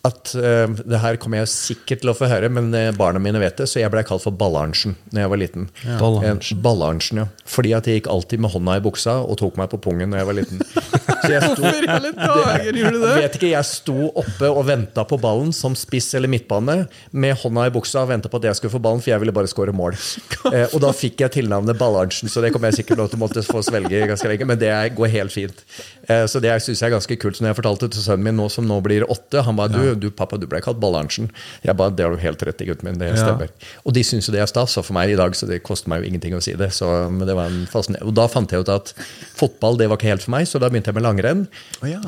at uh, det her kommer jeg sikkert til å få høre, men eh, barna mine vet det, så jeg ble kalt for Ballarnsen når jeg var liten. Ballarnsen. Eh, Ballarnsen, ja. Fordi at jeg gikk alltid med hånda i buksa og tok meg på pungen når jeg var liten. Så jeg sto, det, vet ikke, jeg sto oppe og venta på ballen som spiss eller midtbane med hånda i buksa og venta på at jeg skulle få ballen, for jeg ville bare skåre mål. Eh, og da fikk jeg tilnavnet Ballarnsen, så det kommer jeg sikkert til å måtte få svelge ganske lenge, men det går helt fint. Eh, så det syns jeg er ganske kult. Så når jeg fortalte det til sønnen min nå som nå blir åtte, han ba du, du pappa, du ble kalt Ballarsen. Jeg ba, det har du helt rett i, gutten min. Det stemmer. Og de syns jo det er stas, og for meg i dag så det koster meg jo ingenting å si det. Så, men det var en og da fant jeg ut at fotball det var ikke helt for meg, så da begynte jeg med langrenn.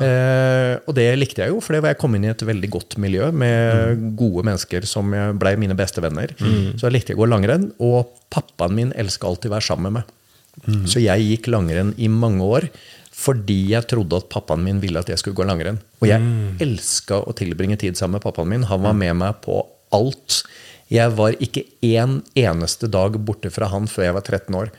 eh, og det likte jeg jo, for det var jeg kom inn i et veldig godt miljø med gode mennesker som blei ble mine beste venner. Så jeg likte å gå langrenn, og pappaen min elska alltid å være sammen med meg. Så jeg gikk langrenn i mange år fordi jeg trodde at pappaen min ville at jeg skulle gå langrenn. Og jeg Mm. elska å tilbringe tid sammen med pappaen min. Han var med meg på alt. Jeg var ikke én eneste dag borte fra han før jeg var 13 år.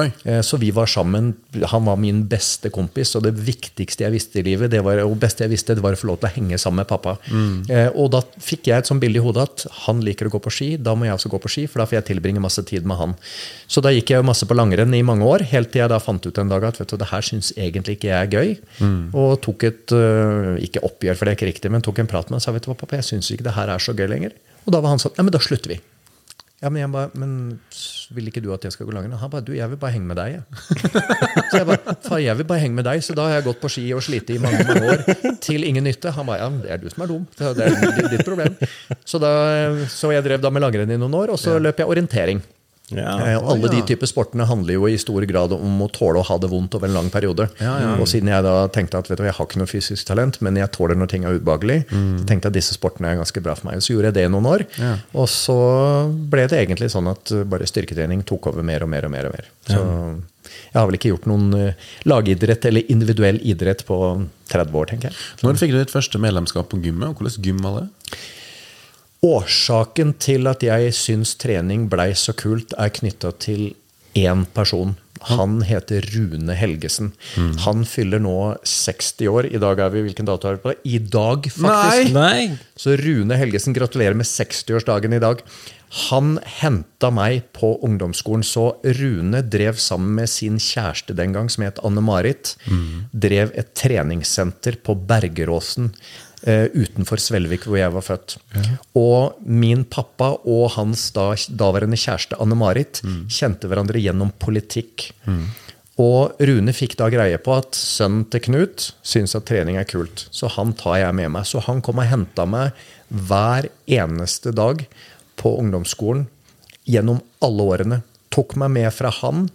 Oi. Eh, Så vi var sammen. Han var min beste kompis, og det viktigste jeg visste i livet, det var, og beste jeg visste, det var å få lov til å henge sammen med pappa. Mm. Og da fikk jeg et sånt bilde i hodet at han liker å gå på ski, da må jeg også gå på ski, for da får jeg tilbringe masse tid med han. Så da gikk jeg masse på langrenn i mange år, helt til jeg da fant ut en dag at vet du, det her syns egentlig ikke jeg er gøy. Og tok et, øh, ikke oppgjør, for det er ikke riktig, men tok en prat med han og sa vet du hva, pappa, jeg syns ikke det her er så gøy lenger. Og da var han sånn, ja, men da slutter vi. Ja, men jeg bare, men vil ikke du at jeg skal gå langrenn? Han bare, du, jeg vil bare henge med deg, jeg. Så jeg bare, Far, jeg vil bare henge med deg. Så da har jeg gått på ski og slitt i mange, mange år til ingen nytte. Han bare, ja, men det er du som er dum. Det er ditt problem. Så, da, så jeg drev da med langrenn i noen år, og så løp jeg orientering. Ja. Eh, og alle de typer sportene handler jo i stor grad om å tåle å ha det vondt over en lang periode. Og siden jeg da tenkte at vet du, jeg har ikke noe fysisk talent, men jeg tåler når ting er ubehagelig, så tenkte jeg at disse sportene er ganske bra for meg. Så gjorde jeg det i noen år. Og så ble det egentlig sånn at bare styrketrening tok over mer og mer og mer. og mer. Så jeg har vel ikke gjort noen uh, lagidrett eller individuell idrett på 30 år, tenker jeg. Når fikk du ditt første medlemskap på gymmet, og hvordan gym var det? Årsaken til at jeg syns trening blei så kult, er knytta til én person. Han heter Rune Helgesen. Han fyller nå 60 år. I dag er vi hvilken dato er vi på? I dag, faktisk. Nei! Så Rune Helgesen, gratulerer med 60-årsdagen i dag. Han henta meg på ungdomsskolen, så Rune drev sammen med sin kjæreste den gang, som het Anne-Marit, drev et treningssenter på Bergeråsen utenfor Svelvik, hvor jeg var født. Og min pappa og hans da, daværende kjæreste Anne-Marit kjente hverandre gjennom politikk. Og Rune fikk da greie på at sønnen til Knut syns at trening er kult. Så han tar jeg med meg. Så han kom og henta meg hver eneste dag på ungdomsskolen gjennom alle årene. Tok meg med fra han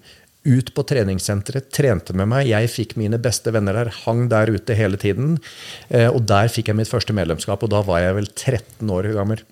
ut på treningssenteret, trente med meg. Jeg fikk mine beste venner der, hang der ute hele tiden. Eh, Og der fikk jeg mitt første medlemskap, og da var jeg vel 13 år gammel.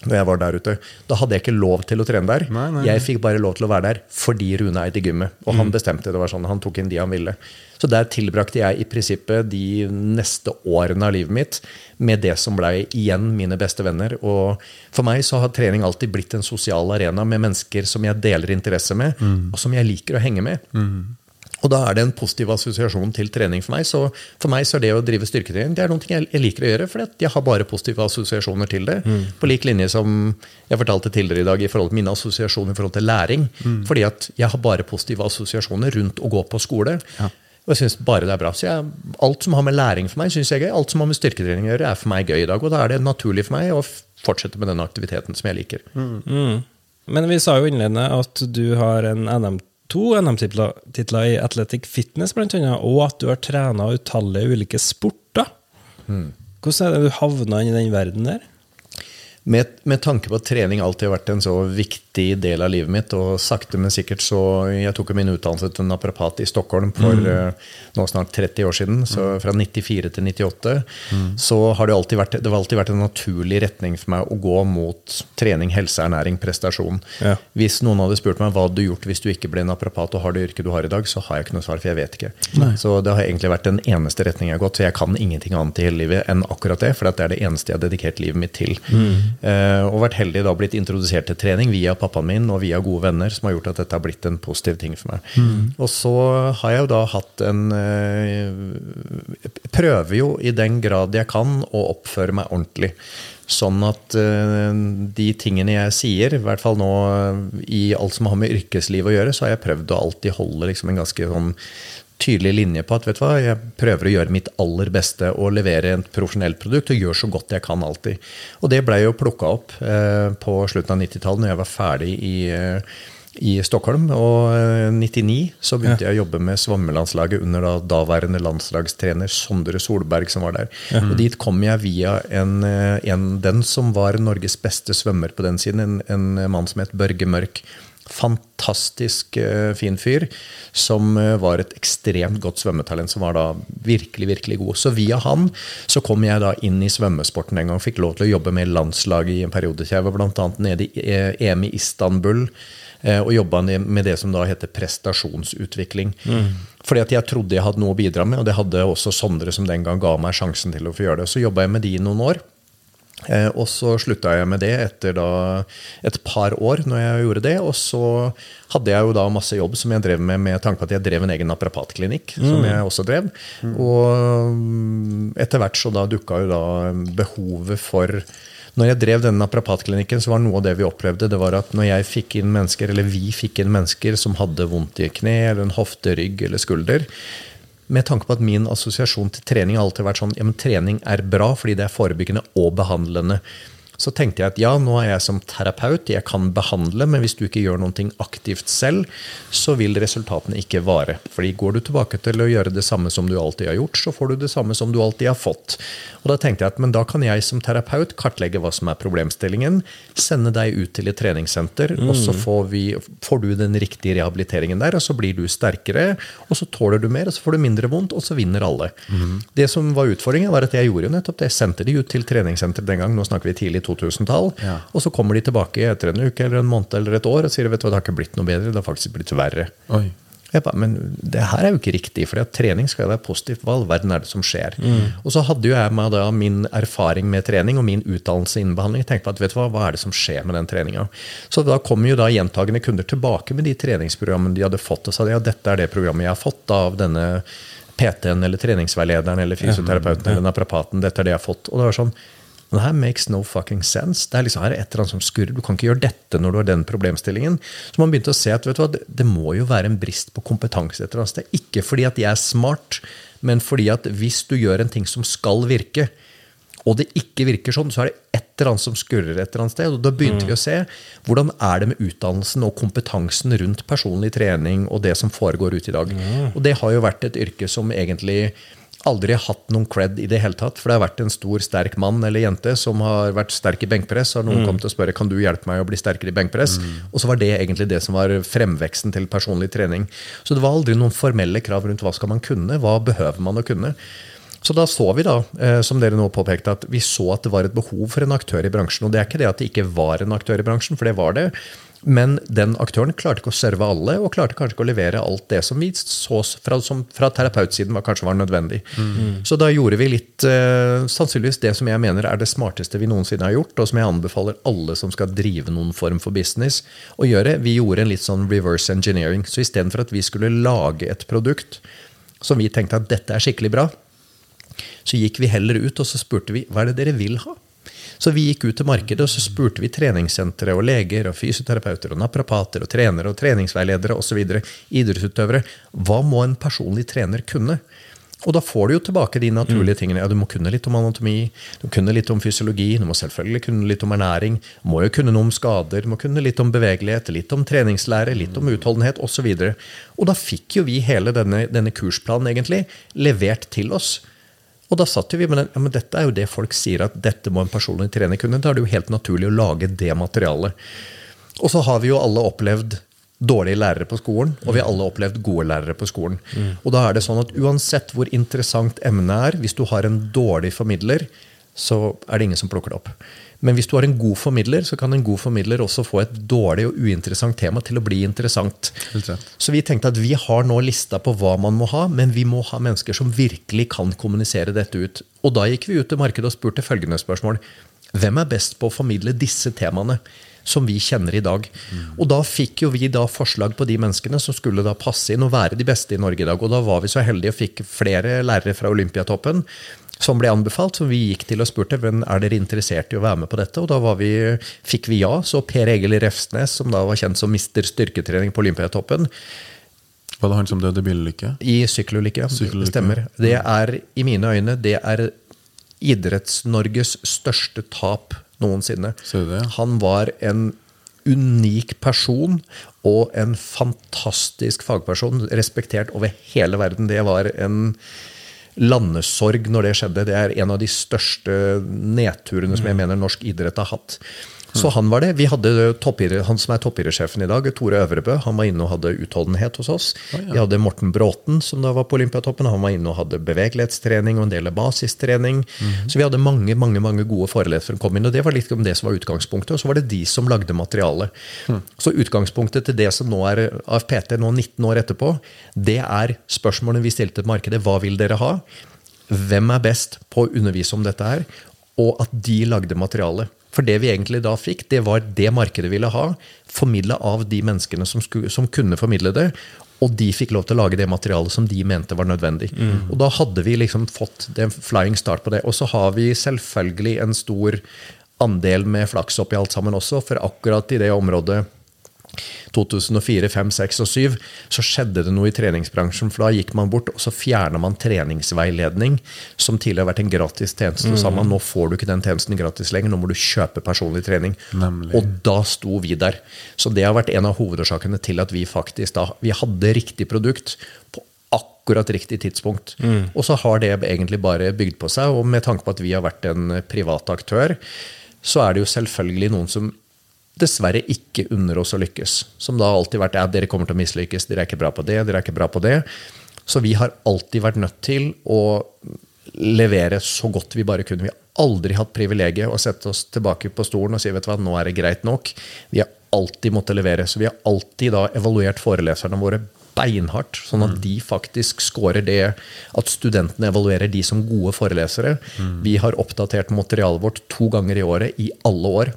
Når jeg var der ute. Da hadde jeg ikke lov til å trene der. Nei, nei, nei. Jeg fikk bare lov til å være der fordi Rune eide gymmet. Og han bestemte det var sånn, han tok inn de han ville. Så der tilbrakte jeg i prinsippet de neste årene av livet mitt med det som blei igjen mine beste venner. Og for meg så har trening alltid blitt en sosial arena med mennesker som jeg deler interesse med, og som jeg liker å henge med. Og da er det en positiv assosiasjon til trening for meg. Så for meg så er det å drive styrketrening det er noe jeg liker å gjøre, for jeg har bare positive assosiasjoner til det. På lik linje som jeg fortalte tidligere i dag i forhold til mine assosiasjoner i forhold til læring. Fordi at jeg har bare positive assosiasjoner rundt å gå på skole. Og jeg synes bare det er bra. Så jeg, alt som har med læring for meg, synes jeg er gøy. Alt som har med styrketrening å gjøre, er for meg gøy i dag. Og da er det naturlig for meg å fortsette med den aktiviteten som jeg liker. Men vi sa jo innledende at du har en NM, to NM-titler i Athletic Fitness, blant annet, og at du har trena utallige ulike sporter. Hvordan er det du havna inn i den verden der? Med, med tanke på at trening alltid har vært en så viktig del av livet mitt, og sakte, men sikkert så Jeg tok min utdannelse til naprapat i Stockholm for eh, nå snart 30 år siden, så fra 94 til 98. Så har det alltid vært Det har alltid vært en naturlig retning for meg å gå mot trening, helse, ernæring, prestasjon. Ja. Hvis noen hadde spurt meg hva hadde du gjort hvis du ikke ble naprapat og har det yrket du har i dag, så har jeg ikke noe svar, for jeg vet ikke. Så det har egentlig vært den eneste retningen jeg har gått, så jeg kan ingenting annet i hele livet enn akkurat det, for det er det eneste jeg har dedikert livet mitt til. Eh, og vært heldig da blitt introdusert til trening via pappaen min og via gode venner, som har gjort at dette har blitt en positiv ting for meg. Og så har jeg jo da hatt en eh, Prøver jo i den grad jeg kan å oppføre meg ordentlig. Sånn at eh, de tingene jeg sier, i hvert fall nå eh, i alt som har med yrkesliv å gjøre, så har jeg prøvd å alltid holde liksom en ganske sånn tydelig linje på at vet du hva, jeg prøver å gjøre mitt aller beste og levere et profesjonelt produkt og gjøre så godt jeg kan alltid. Og det blei jo plukka opp eh, på slutten av 90-tallet, når jeg var ferdig i, eh, i Stockholm. Og eh, 99 så begynte jeg å jobbe med svømmelandslaget under da daværende landslagstrener Sondre Solberg, som var der. Og dit kom jeg via en, eh, en, den som var Norges beste svømmer på den siden, en, en mann som het Børge Mørk fantastisk eh, fin fyr som eh, var et ekstremt godt svømmetalent, som var da virkelig, virkelig god. Så via han så kom jeg da inn i svømmesporten en gang, fikk lov til å jobbe med landslaget i en periode. Jeg var annet nede i eh, EM i Istanbul og jobba med det som da heter prestasjonsutvikling. Fordi at jeg trodde jeg hadde noe å bidra med, og det hadde også Sondre, som den gang ga meg sjansen til å få gjøre det. Så jobba jeg med de i noen år. Eh, og så slutta jeg med det etter da et par år når jeg gjorde det. Og så hadde jeg jo da masse jobb som jeg drev med med tanke på at jeg drev en egen naprapatklinikk. Som jeg også drev. Og mm, etter hvert så da dukka jo da behovet for når jeg drev denne naprapatklinikken, så var noe av det vi opplevde, det var at når jeg fikk inn mennesker, eller vi fikk inn mennesker som hadde vondt i kne, eller en hofte, rygg eller skulder, med tanke på at min assosiasjon til trening har alltid vært sånn ja, men trening er bra fordi det er forebyggende og behandlende. Så tenkte jeg at ja, nå er jeg som terapeut, jeg kan behandle, men hvis du ikke gjør noe aktivt selv, så vil resultatene ikke vare. Fordi går du tilbake til å gjøre det samme som du alltid har gjort, så får du det samme som du alltid har fått. Og da tenkte jeg at men da kan jeg som terapeut kartlegge hva som er problemstillingen, sende deg ut til et treningssenter, og så får, vi, får du den riktige rehabiliteringen der, og så blir du sterkere, og så tåler du mer, og så får du mindre vondt, og så vinner alle. Det som var utfordringen, var at jeg gjorde jo nettopp det. Jeg sendte de ut til treningssenter den gang, nå snakker vi tidlig 2000-tall, og så kommer de tilbake etter en uke eller en måned eller et år og sier vet du hva, det har ikke blitt noe bedre, det har faktisk blitt verre. Oi. Jeg ba, men det her er jo ikke riktig, for trening skal være positivt. Hva all verden er det som skjer? Og så hadde jo jeg med da min erfaring med trening og min utdannelse innen behandling. Tenkte på at vet du hva, hva er det som skjer med den treninga? Så da kom jo da gjentagende kunder tilbake med de treningsprogrammene de hadde fått, og sa ja, dette er det programmet jeg har fått av denne PT-en eller treningsveilederen eller fysioterapeuten eller naprapaten. Dette er det jeg har fått. Og det var sånn Men det her makes no fucking sense. Det er liksom her et eller annet som skurrer. Du kan ikke gjøre dette når du har den problemstillingen. Så man begynte å se at vet du hva, det, må jo være en brist på kompetanse et eller annet sted. Ikke fordi at jeg er smart, men fordi at hvis du gjør en ting som skal virke, og det ikke virker sånn, så er det et eller annet som skurrer et eller annet sted. Og da begynte vi å se hvordan er det med utdannelsen og kompetansen rundt personlig trening og det som foregår ute i dag. Og det har jo vært et yrke som egentlig aldri hatt noen cred i det hele tatt. For det har vært en stor, sterk mann eller jente som har vært sterk i benkpress. Har noen kommet og spørre kan du hjelpe meg å bli sterkere i benkpress. Og så var det egentlig det som var fremveksten til personlig trening. Så det var aldri noen formelle krav rundt hva skal man kunne, hva behøver man å kunne. Så da så vi, da, eh, som dere nå påpekte, at vi så at det var et behov for en aktør i bransjen. Og det er ikke det at det ikke var en aktør i bransjen, for det var det. Men den aktøren klarte ikke å serve alle, og klarte kanskje ikke å levere alt det som vi så fra, som fra terapeutsiden var, kanskje var nødvendig. Så da gjorde vi litt eh, sannsynligvis det som jeg mener er det smarteste vi noensinne har gjort, og som jeg anbefaler alle som skal drive noen form for business, å gjøre. Vi gjorde en litt sånn reverse engineering. Så istedenfor at vi skulle lage et produkt som vi tenkte at dette er skikkelig bra, så gikk vi heller ut og så spurte vi hva er det dere vil ha. Så vi gikk ut til markedet og så spurte vi treningssentre og leger og fysioterapeuter og naprapater og trenere og treningsveiledere osv. idrettsutøvere hva må en personlig trener kunne. Og da får du jo tilbake de naturlige tingene. Ja, Du må kunne litt om anatomi, du må kunne litt om fysiologi, du må selvfølgelig kunne litt om ernæring, du må jo kunne noe om skader, du må kunne litt om bevegelighet, litt om treningslære, litt om utholdenhet osv. Og, så og da fikk jo vi hele denne, denne kursplanen egentlig levert til oss. Og da satt vi med den, ja, men dette er jo det folk sier at dette må en personlig trener kunne. Da er det jo helt naturlig å lage det materialet. Og så har vi jo alle opplevd dårlige lærere på skolen, og vi har alle opplevd gode lærere på skolen. Og da er det sånn at uansett hvor interessant emnet er, hvis du har en dårlig formidler, så er det ingen som plukker det opp. Men hvis du har en god formidler, så kan en god formidler også få et dårlig og uinteressant tema til å bli interessant. Så vi tenkte at vi har nå lista på hva man må ha, men vi må ha mennesker som virkelig kan kommunisere dette ut. Og da gikk vi ut til markedet og spurte følgende spørsmål. Hvem er best på å formidle disse temaene? Som vi kjenner i dag. Og da fikk jo vi da forslag på de menneskene som skulle da passe inn og være de beste i Norge i dag. Og da var vi så heldige og fikk flere lærere fra Olympiatoppen som ble anbefalt. Så vi gikk til og spurte hvem er dere interessert i å være med på dette. Og da var vi, fikk vi ja. Så Per Egil Refsnes, som da var kjent som mister styrketrening på Olympiatoppen, Var det han som døde i bilulykke? i sykkelulykke. ja. Stemmer. Det er, i mine øyne, det er Idretts-Norges største tap noensinne. Han var en unik person og en fantastisk fagperson, respektert over hele verden. Det var en landesorg når det skjedde. Det er en av de største nedturene som jeg mener norsk idrett har hatt. Så han var det. Vi hadde Han som er toppidrettssjefen i dag, Tore Øvrebø, han var inne og hadde utholdenhet hos oss. Vi hadde Morten Bråten, som da var på Olympiatoppen. Han var inne og hadde bevegelighetstrening og en del basistrening. Så vi hadde mange mange, mange gode forelesere som kom inn, og det var litt om det som var utgangspunktet. Og så var det de som lagde materialet. Så utgangspunktet til det som nå er AFPT, nå 19 år etterpå, det er spørsmålene vi stilte til markedet. Hva vil dere ha? Hvem er best på å undervise om dette her? Og at de lagde materialet. For det vi egentlig da fikk, det var det markedet ville ha. Formidla av de menneskene som, skulle, som kunne formidle det. Og de fikk lov til å lage det materialet som de mente var nødvendig. Og da hadde vi liksom fått en flying start på det. Og så har vi selvfølgelig en stor andel med flaks oppi alt sammen også, for akkurat i det området 2004, 5, 6 og 7 så skjedde det noe i treningsbransjen. For da gikk man bort og så fjerna man treningsveiledning, som tidligere har vært en gratis tjeneste. Og sa man nå får du ikke den tjenesten gratis lenger, nå må du kjøpe personlig trening. Nemlig. Og da sto vi der. Så det har vært en av hovedårsakene til at vi faktisk da vi hadde riktig produkt på akkurat riktig tidspunkt. Og så har det egentlig bare bygd på seg. Og med tanke på at vi har vært en privat aktør, så er det jo selvfølgelig noen som dessverre ikke unner oss å lykkes. Som da har alltid vært ja, dere kommer til å mislykkes, dere er ikke bra på det, dere er ikke bra på det. Så vi har alltid vært nødt til å levere så godt vi bare kunne. Vi har aldri hatt privilegiet å sette oss tilbake på stolen og si vet du hva, nå er det greit nok. Vi har alltid måttet levere. Så vi har alltid da evaluert foreleserne våre beinhardt, sånn at de faktisk scorer det at studentene evaluerer de som gode forelesere. Vi har oppdatert materialet vårt to ganger i året i alle år.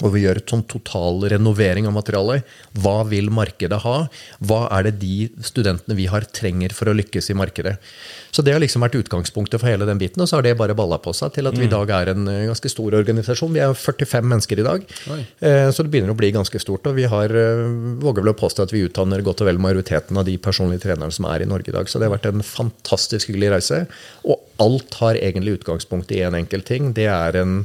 Og vi gjør et sånn total renovering av materialet. Hva vil markedet ha? Hva er det de studentene vi har, trenger for å lykkes i markedet? Så det har liksom vært utgangspunktet for hele den biten, og så har det bare balla på seg til at vi i dag er en eh, ganske stor organisasjon. Vi er 45 mennesker i dag, Oi. så det begynner å bli ganske stort. Og vi har, eh, våger vel å påstå at vi utdanner godt og vel majoriteten av de personlige trenerne som er i Norge i dag. Så det har vært en fantastisk hyggelig reise. Og alt har egentlig utgangspunkt i en enkel ting. Det er en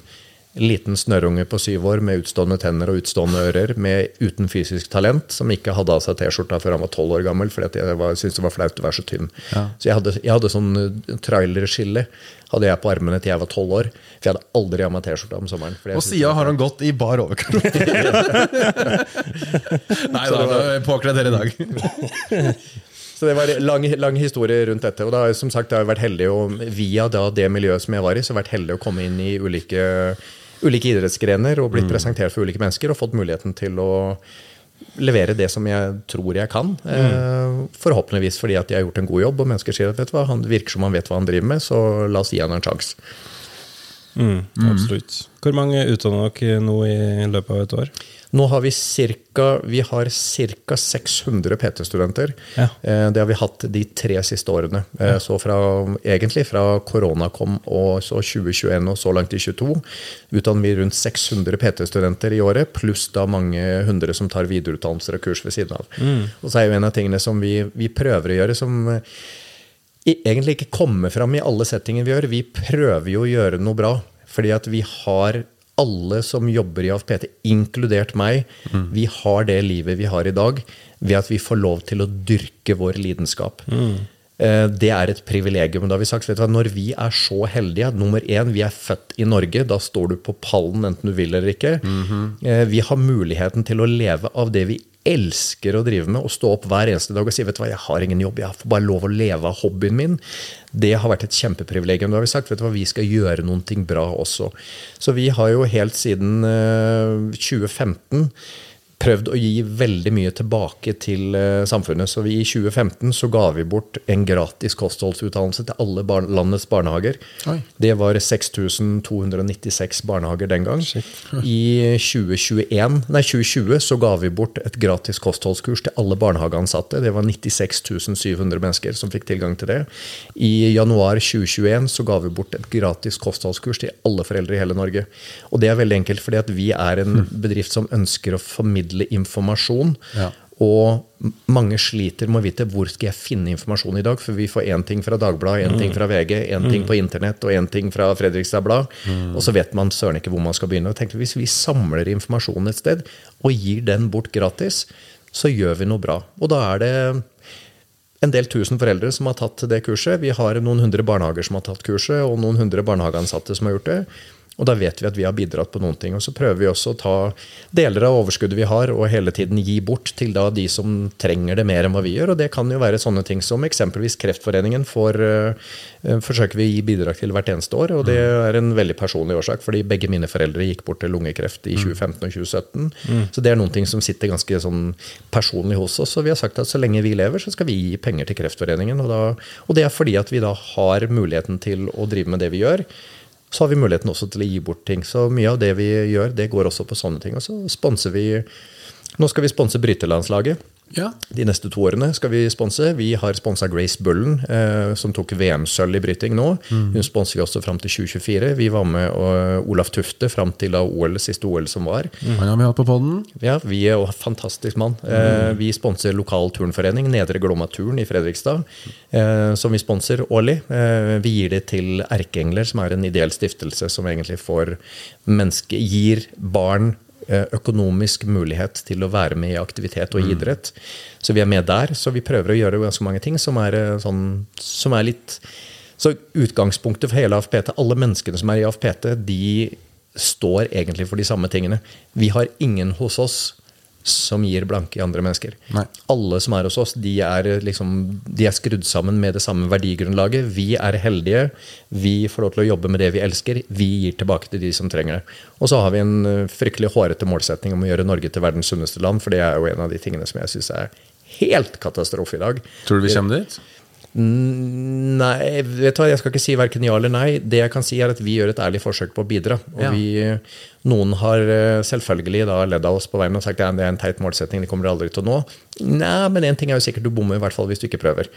liten snørrunge på syv år med utstående tenner og utstående ører, med, uten fysisk talent, som ikke hadde av seg T-skjorta før han var tolv år gammel fordi jeg var, syntes det var flaut å være så tynn. Så jeg hadde, jeg hadde sånn uh, trailerskille hadde jeg på armene til jeg var tolv år. For jeg hadde aldri av meg T-skjorta om sommeren. Og sida har han gått i bar overkropp. Nei da, det påkledd her i dag. Så det var en lang, lang historie rundt dette. Og da, som sagt, jeg har vært heldig å, via da, det miljøet som jeg var i, så har jeg vært heldig å komme inn i ulike, ulike idrettsgrener og blitt presentert for ulike mennesker og fått muligheten til å levere det som jeg tror jeg kan. Mm. forhåpentligvis fordi at jeg har gjort en god jobb, og mennesker sier at vet du hva, han virker som han vet hva han driver med, så la oss gi han en sjanse. Absolutt. Hvor mange utdanner dere nå i løpet av et år? Nå har vi ca. Vi har ca. 600 PT-studenter. Ja. Eh, Det har vi hatt de tre siste årene. Ja. Så fra, egentlig fra korona kom og så 2021 og så langt i 22, utdanner vi rundt 600 PT-studenter i året, pluss da mange hundre som tar videreutdannelser og kurs ved siden av. Og så er jo en av tingene som vi, vi prøver å gjøre, som eh, egentlig ikke kommer fram i alle settinger vi gjør. Vi prøver jo å gjøre noe bra. Fordi at vi har alle som jobber i AFPT, inkludert meg, vi har det livet vi har i dag ved at vi får lov til å dyrke vår lidenskap. Eh, Det er et privilegium. Da har vi sagt, vet du hva, Når vi er så heldige Nummer én, vi er født i Norge. Da står du på pallen enten du vil eller ikke. Eh, Vi har muligheten til å leve av det vi elsker å drive med, og stå opp hver eneste dag og si vet du hva, jeg har ingen jobb, jeg får bare lov å leve av hobbyen min. Det har vært et kjempeprivilegium. Da har vi sagt vet du hva, vi skal gjøre noen ting bra også. Så vi har jo helt siden eh, 2015 prøvd å gi veldig mye tilbake til eh, samfunnet. Så vi, i 2015 så ga vi bort en gratis kostholdsutdannelse til alle bar landets barnehager. Oi. Det var 6296 barnehager den gang. I 2021, nei, 2020 så ga vi bort et gratis kostholdskurs til alle barnehageansatte. Det var 96 700 mennesker som fikk tilgang til det. I januar 2021 så ga vi bort et gratis kostholdskurs til alle foreldre i hele Norge. Og det er veldig enkelt fordi at vi er en bedrift som ønsker å formidle informasjon. Ja. Og mange sliter med å vite hvor skal jeg finne informasjon i dag. For vi får én ting fra Dagbladet, én ting fra VG, én ting på internett og én ting fra Fredrikstad Blad. Og så vet man søren ikke hvor man skal begynne. Og tenker, Hvis vi samler informasjon et sted og gir den bort gratis, så gjør vi noe bra. Og da er det en del tusen foreldre som har tatt det kurset. Vi har noen hundre barnehager som har tatt kurset, og noen hundre barnehageansatte som har gjort det. Og da vet vi at vi har bidratt på noen ting. Og så prøver vi også å ta deler av overskuddet vi har, og hele tiden gi bort til da de som trenger det mer enn hva vi gjør. Og det kan jo være sånne ting som eksempelvis Kreftforeningen får eh, forsøker vi å gi bidrag til hvert eneste år. Og det er en veldig personlig årsak, fordi begge mine foreldre gikk bort til lungekreft i 2015 og 2017. Så det er noen ting som sitter ganske sånn personlig hos oss. Og vi har sagt at så lenge vi lever, så skal vi gi penger til Kreftforeningen. Og, da, og det er fordi at vi da har muligheten til å drive med det vi gjør så har vi muligheten også til å gi bort ting. Så mye av det vi gjør, det går også på sånne ting. Og så sponser vi Nå skal vi sponse brytelandslaget. Ja. De neste to årene skal vi sponse. Vi har sponsa Grace Bullen, eh, som tok VM-sølv i bryting nå. Hun sponser vi også fram til 2024. Vi var med og Olaf Tufte fram til da OL, siste OL som var. Han har vi hatt på podden. Ja, vi er jo en fantastisk mann. Eh, vi sponser lokal turnforening, Nedre Glomma Turn i Fredrikstad, eh, som vi sponser årlig. Eh, vi gir det til Erkeengler, som er en ideell stiftelse som egentlig får menneske, gir barn økonomisk mulighet til å være med i aktivitet og idrett. Så vi er med der. Så vi prøver å gjøre ganske mange ting som er, eh, sånn, som er litt Så utgangspunktet for hele AFPT, alle menneskene som er i AFPT, de står egentlig for de samme tingene. Vi har ingen hos oss som gir blanke i andre mennesker. Nei. Alle som er hos oss, de er, liksom, de er skrudd sammen med det samme verdigrunnlaget. Vi er heldige. Vi får lov til å jobbe med det vi elsker. Vi gir tilbake til de som trenger det. Og så har vi en eh, fryktelig hårete målsetning om å gjøre Norge til verdens sunneste land, for det er jo en av de tingene som jeg syns er helt katastrofe i dag. Tror du vi kommer dit? Nei, vet du hva, jeg skal ikke si verken ja eller nei. Det jeg kan si er at vi gjør et ærlig forsøk på å bidra. Og Ja. vi, Noen har eh, selvfølgelig da ledd av oss på veien og sagt at det er en teit målsetting, det kommer du aldri til å nå. Nei, men én ting er jo sikkert, du bommer i hvert fall hvis du ikke prøver.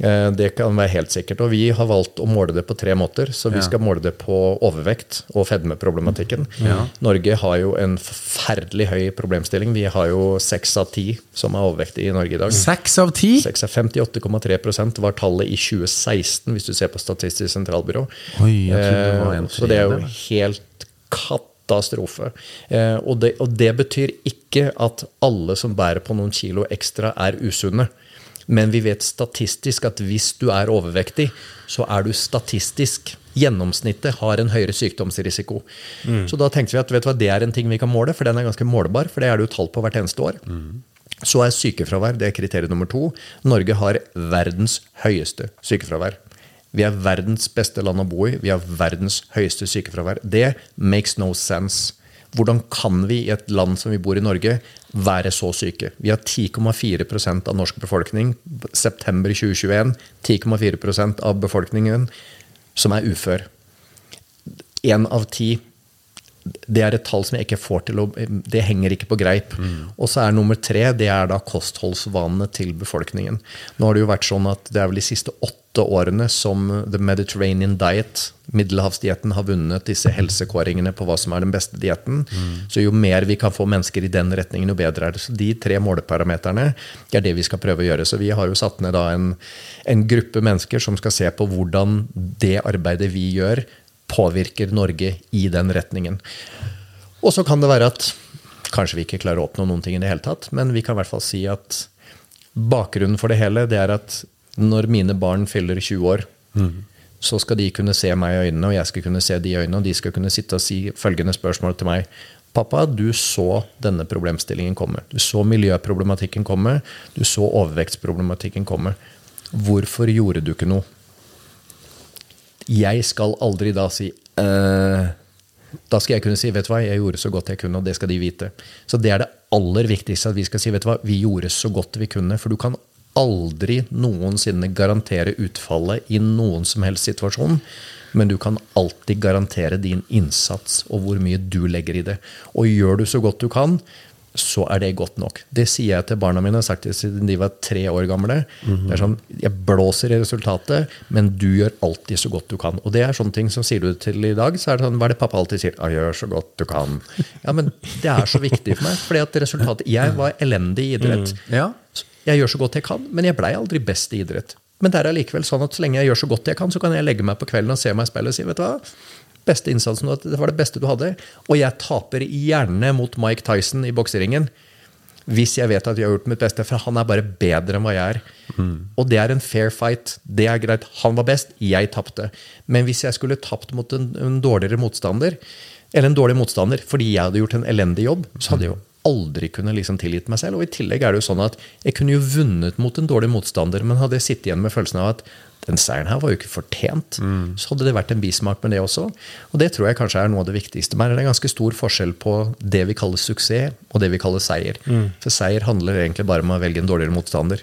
Eh, Det kan være helt sikkert. Og vi har valgt å måle det på tre måter. Så vi Ja. skal måle det på overvekt og fedmeproblematikken. Norge har jo en forferdelig høy problemstilling. Vi har jo seks av ti som er overvektige i Norge i dag. Seks av ti? 6 av 58,3 var tallet i 2016, hvis du ser på Statistisk sentralbyrå. Oi, jeg trodde det var en tredje. Så det er jo helt katastrofe. Eh, Og det, og det betyr ikke at alle som bærer på noen kilo ekstra, er usunne. Men vi vet statistisk at hvis du er overvektig, så er du statistisk Gjennomsnittet har en høyere sykdomsrisiko. Så da tenkte vi at vet du hva, det er en ting vi kan måle, for den er ganske målbar. For det er det jo tall på hvert eneste år. Så er sykefravær det er kriterium nummer to. Norge har verdens høyeste sykefravær. Vi er verdens beste land å bo i. Vi har verdens høyeste sykefravær. Det makes no sense. Hvordan kan vi i et land som vi bor i Norge, være så syke? Vi har 10,4% av norsk befolkning september 2021. 10,4% av befolkningen som er ufør. Én av ti det er et tall som jeg ikke får til å Det henger ikke på greip. Og så er nummer tre det er da kostholdsvanene til befolkningen. Nå har det jo vært sånn at det er vel de siste åtte årene som The Mediterranean Diet, middelhavsdietten, har vunnet disse helsekåringene på hva som er den beste dietten. Så jo mer vi kan få mennesker i den retningen, jo bedre er det. Så de tre måleparameterne er det vi skal prøve å gjøre. Så vi har jo satt ned da en, en gruppe mennesker som skal se på hvordan det arbeidet vi gjør, påvirker Norge i den retningen. Og så kan det være at kanskje vi ikke klarer å oppnå noen ting i det hele tatt, men vi kan i hvert fall si at bakgrunnen for det hele det er at når mine barn fyller 20 år, så skal de kunne se meg i øynene, og jeg skal kunne se de i øynene, og de skal kunne sitte og si følgende spørsmål til meg. Pappa, du så denne problemstillingen komme. Du så miljøproblematikken komme. Du så overvektsproblematikken komme. Hvorfor gjorde du ikke noe? Jeg skal aldri da si øh, Da skal jeg kunne si vet du hva, jeg gjorde så godt jeg kunne, og det skal de vite. Så det er det aller viktigste, at vi skal si vet du hva, vi gjorde så godt vi kunne. For du kan aldri noensinne garantere utfallet i noen som helst situasjon. Men du kan alltid garantere din innsats og hvor mye du legger i det. Og gjør du så godt du kan, så er det godt nok. Det sier jeg til barna mine, jeg har sagt det siden de var tre år gamle. Det er sånn, Jeg blåser i resultatet, men du gjør alltid så godt du kan. Og det er sånne ting som sier du til i dag, så er det sånn, hva er det pappa alltid sier? Jeg gjør så godt du kan. Ja, men det er så viktig for meg, fordi at resultatet Jeg var elendig i idrett. Ja. Jeg gjør så godt jeg kan, men jeg blei aldri best i idrett. Men det er allikevel sånn at så lenge jeg gjør så godt jeg kan, så kan jeg legge meg på kvelden og se meg i speilet og si vet du hva, beste innsatsen, det var det beste du hadde. Og jeg taper gjerne mot Mike Tyson i bokseringen hvis jeg vet at jeg har gjort mitt beste, for han er bare bedre enn hva jeg er. Og det er en fair fight. Det er greit. Han var best, jeg tapte. Men hvis jeg skulle tapt mot en, en dårligere motstander, eller en dårlig motstander fordi jeg hadde gjort en elendig jobb, så hadde jeg jo aldri kunne liksom tilgitt meg selv. Og i tillegg er det jo sånn at jeg kunne jo vunnet mot en dårlig motstander, men hadde jeg sittet igjen med følelsen av at den seieren her var jo ikke fortjent, så hadde det vært en bismak med det også. Og det tror jeg kanskje er noe av det viktigste. Men det er en ganske stor forskjell på det vi kaller suksess, og det vi kaller seier. For seier handler egentlig bare om å velge en dårligere motstander.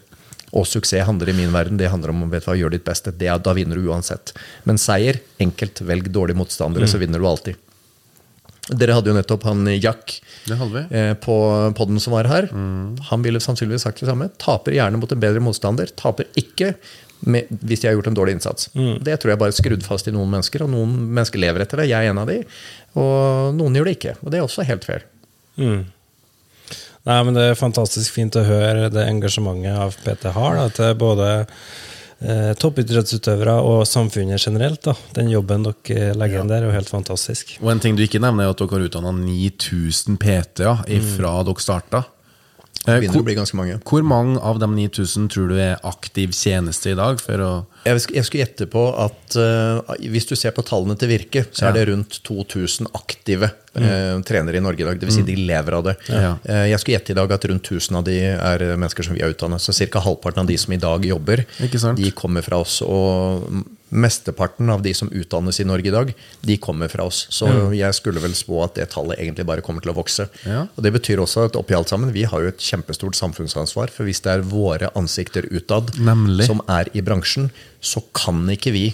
Og suksess handler i min verden det handler om vet hva, gjøre ditt beste. Det er, da vinner du uansett. Men seier, enkelt velg dårlige motstandere, så vinner du alltid. Dere hadde jo nettopp han Jack Det hadde vi. eh, på podden som var her. Han ville sannsynligvis sagt det samme. Taper gjerne mot en bedre motstander. Taper ikke med, hvis de har gjort en dårlig innsats. Det tror jeg bare er skrudd fast i noen mennesker, og noen mennesker lever etter det. Jeg er en av de. Og noen gjør det ikke. Og det er også helt fair. Nei, men Det er fantastisk fint å høre det engasjementet AFPT har da, til både eh, toppidrettsutøvere og samfunnet generelt. da. Den jobben dere legger inn der, er jo helt fantastisk. Og en ting du ikke nevner, er at dere har utdanna 9000 PT-er ifra dere starta. Eh, Begynner å bli ganske mange. hvor mange av de 9000 tror du er aktiv tjeneste i dag? For å Jeg, skulle gjette på at uh, hvis du ser på tallene til Virke, så er det rundt 2000 aktive eh, trenere i Norge i dag. Dvs. Si de lever av det. Ja. Uh, jeg skulle gjette i dag at rundt 1000 av de er mennesker som vi har utdannet. Så ca. halvparten av de som i dag jobber, de kommer fra oss. Og mesteparten av de som utdannes i Norge i dag, de kommer fra oss. Så jeg skulle vel spå at det tallet egentlig bare kommer til å vokse. Ja. Og Det betyr også at oppi alt sammen, vi har jo et kjempestort samfunnsansvar. For hvis det er våre ansikter utad Nemlig. som er i bransjen, så kan ikke vi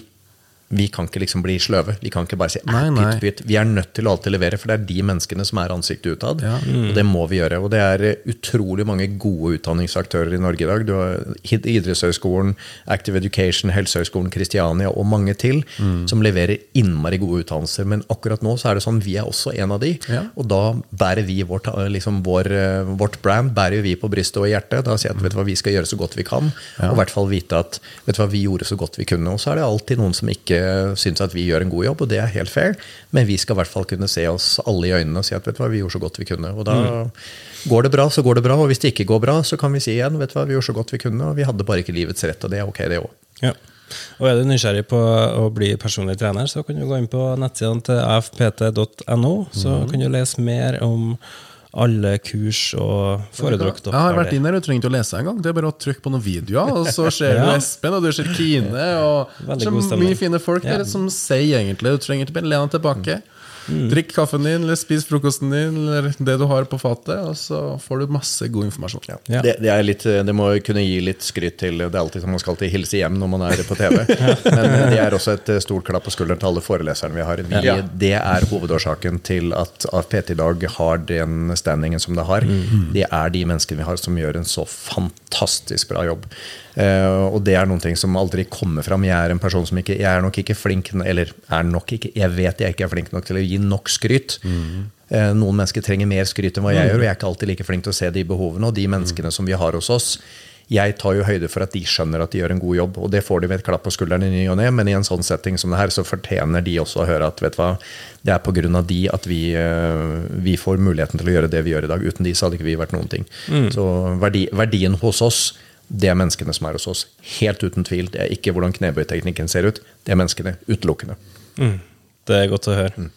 vi kan ikke liksom bli sløve. Vi kan ikke bare si Nei, «Eh, nei. pytt, pytt. Vi er nødt til å alltid levere, for det er de menneskene som er ansiktet utad. Ja. Og det må vi gjøre. Og det er eh, utrolig mange gode utdanningsaktører i Norge i dag. Du har Id- Idrettshøgskolen, Active Education, Helsehøgskolen Kristiania og mange til som leverer innmari gode utdannelser. Men akkurat nå så er det sånn, vi er også en av de. Ja. Og da bærer vi vårt, eh, liksom vår, eh, vårt brand bærer vi på brystet og i hjertet. Da sier jeg at vet du hva, vi skal gjøre så godt vi kan, og i hvert fall vite at vet du hva, vi gjorde så godt vi kunne. Og så er det alltid noen som ikke syns at vi gjør en god jobb, og det er helt fair. Men vi skal i hvert fall kunne se oss alle i øynene og si at vet du hva, vi gjorde så godt vi kunne. Og da går det bra, så går det bra. Og hvis det ikke går bra, så kan vi si igjen vet du hva, vi gjorde så godt vi kunne, og vi hadde bare ikke livets rett, og det er ok, det òg. Ja. Og er du nysgjerrig på å bli personlig trener, så kan du gå inn på nettsidene til afpt.no, så kan du lese mer om alle kurs og foredrag Jeg har vært inn her, du trenger ikke å lese engang. Det er bare å trykke på noen videoer, og så ser du Ja. Espen, og du ser Kine, og så mye fine folk der Ja. som sier egentlig Du trenger ikke bare lene deg tilbake. Drikk kaffen din, eller spis frokosten din, eller det du har på fatet, og så får du masse god informasjon. Ja. Det, det, er litt, det må kunne gi litt skryt til Det er alltid som man skal alltid hilse hjem når man er på TV. Men det er også et eh, stort klapp på skulderen til alle foreleserne vi har. Vi, Ja. Det er hovedårsaken til at AFPT i dag har den standingen som det har. Det er de menneskene vi har som gjør en så fantastisk bra jobb. Eh, og det er noen ting som aldri kommer fram. Jeg er en person som ikke Jeg er nok ikke flink Eller er nok ikke Jeg vet jeg ikke er flink nok til å gi nok skryt. Eh, Noen mennesker trenger mer skryt enn hva jeg gjør, og jeg er ikke alltid like flink til å se de behovene. Og de menneskene som vi har hos oss, jeg tar jo høyde for at de skjønner at de gjør en god jobb. Og det får de ved et klapp på skulderen i ny og ne, men i en sånn setting som det her, så fortjener de også å høre at vet du hva, det er pga. de at vi, eh, vi får muligheten til å gjøre det vi gjør i dag. Uten de så hadde ikke vi vært noen ting. Så verdi, verdien hos oss, det er menneskene som er hos oss. Helt uten tvil. Det er ikke hvordan knebøyteknikken ser ut, det er menneskene utelukkende. Mm. Det er godt å høre. Mm.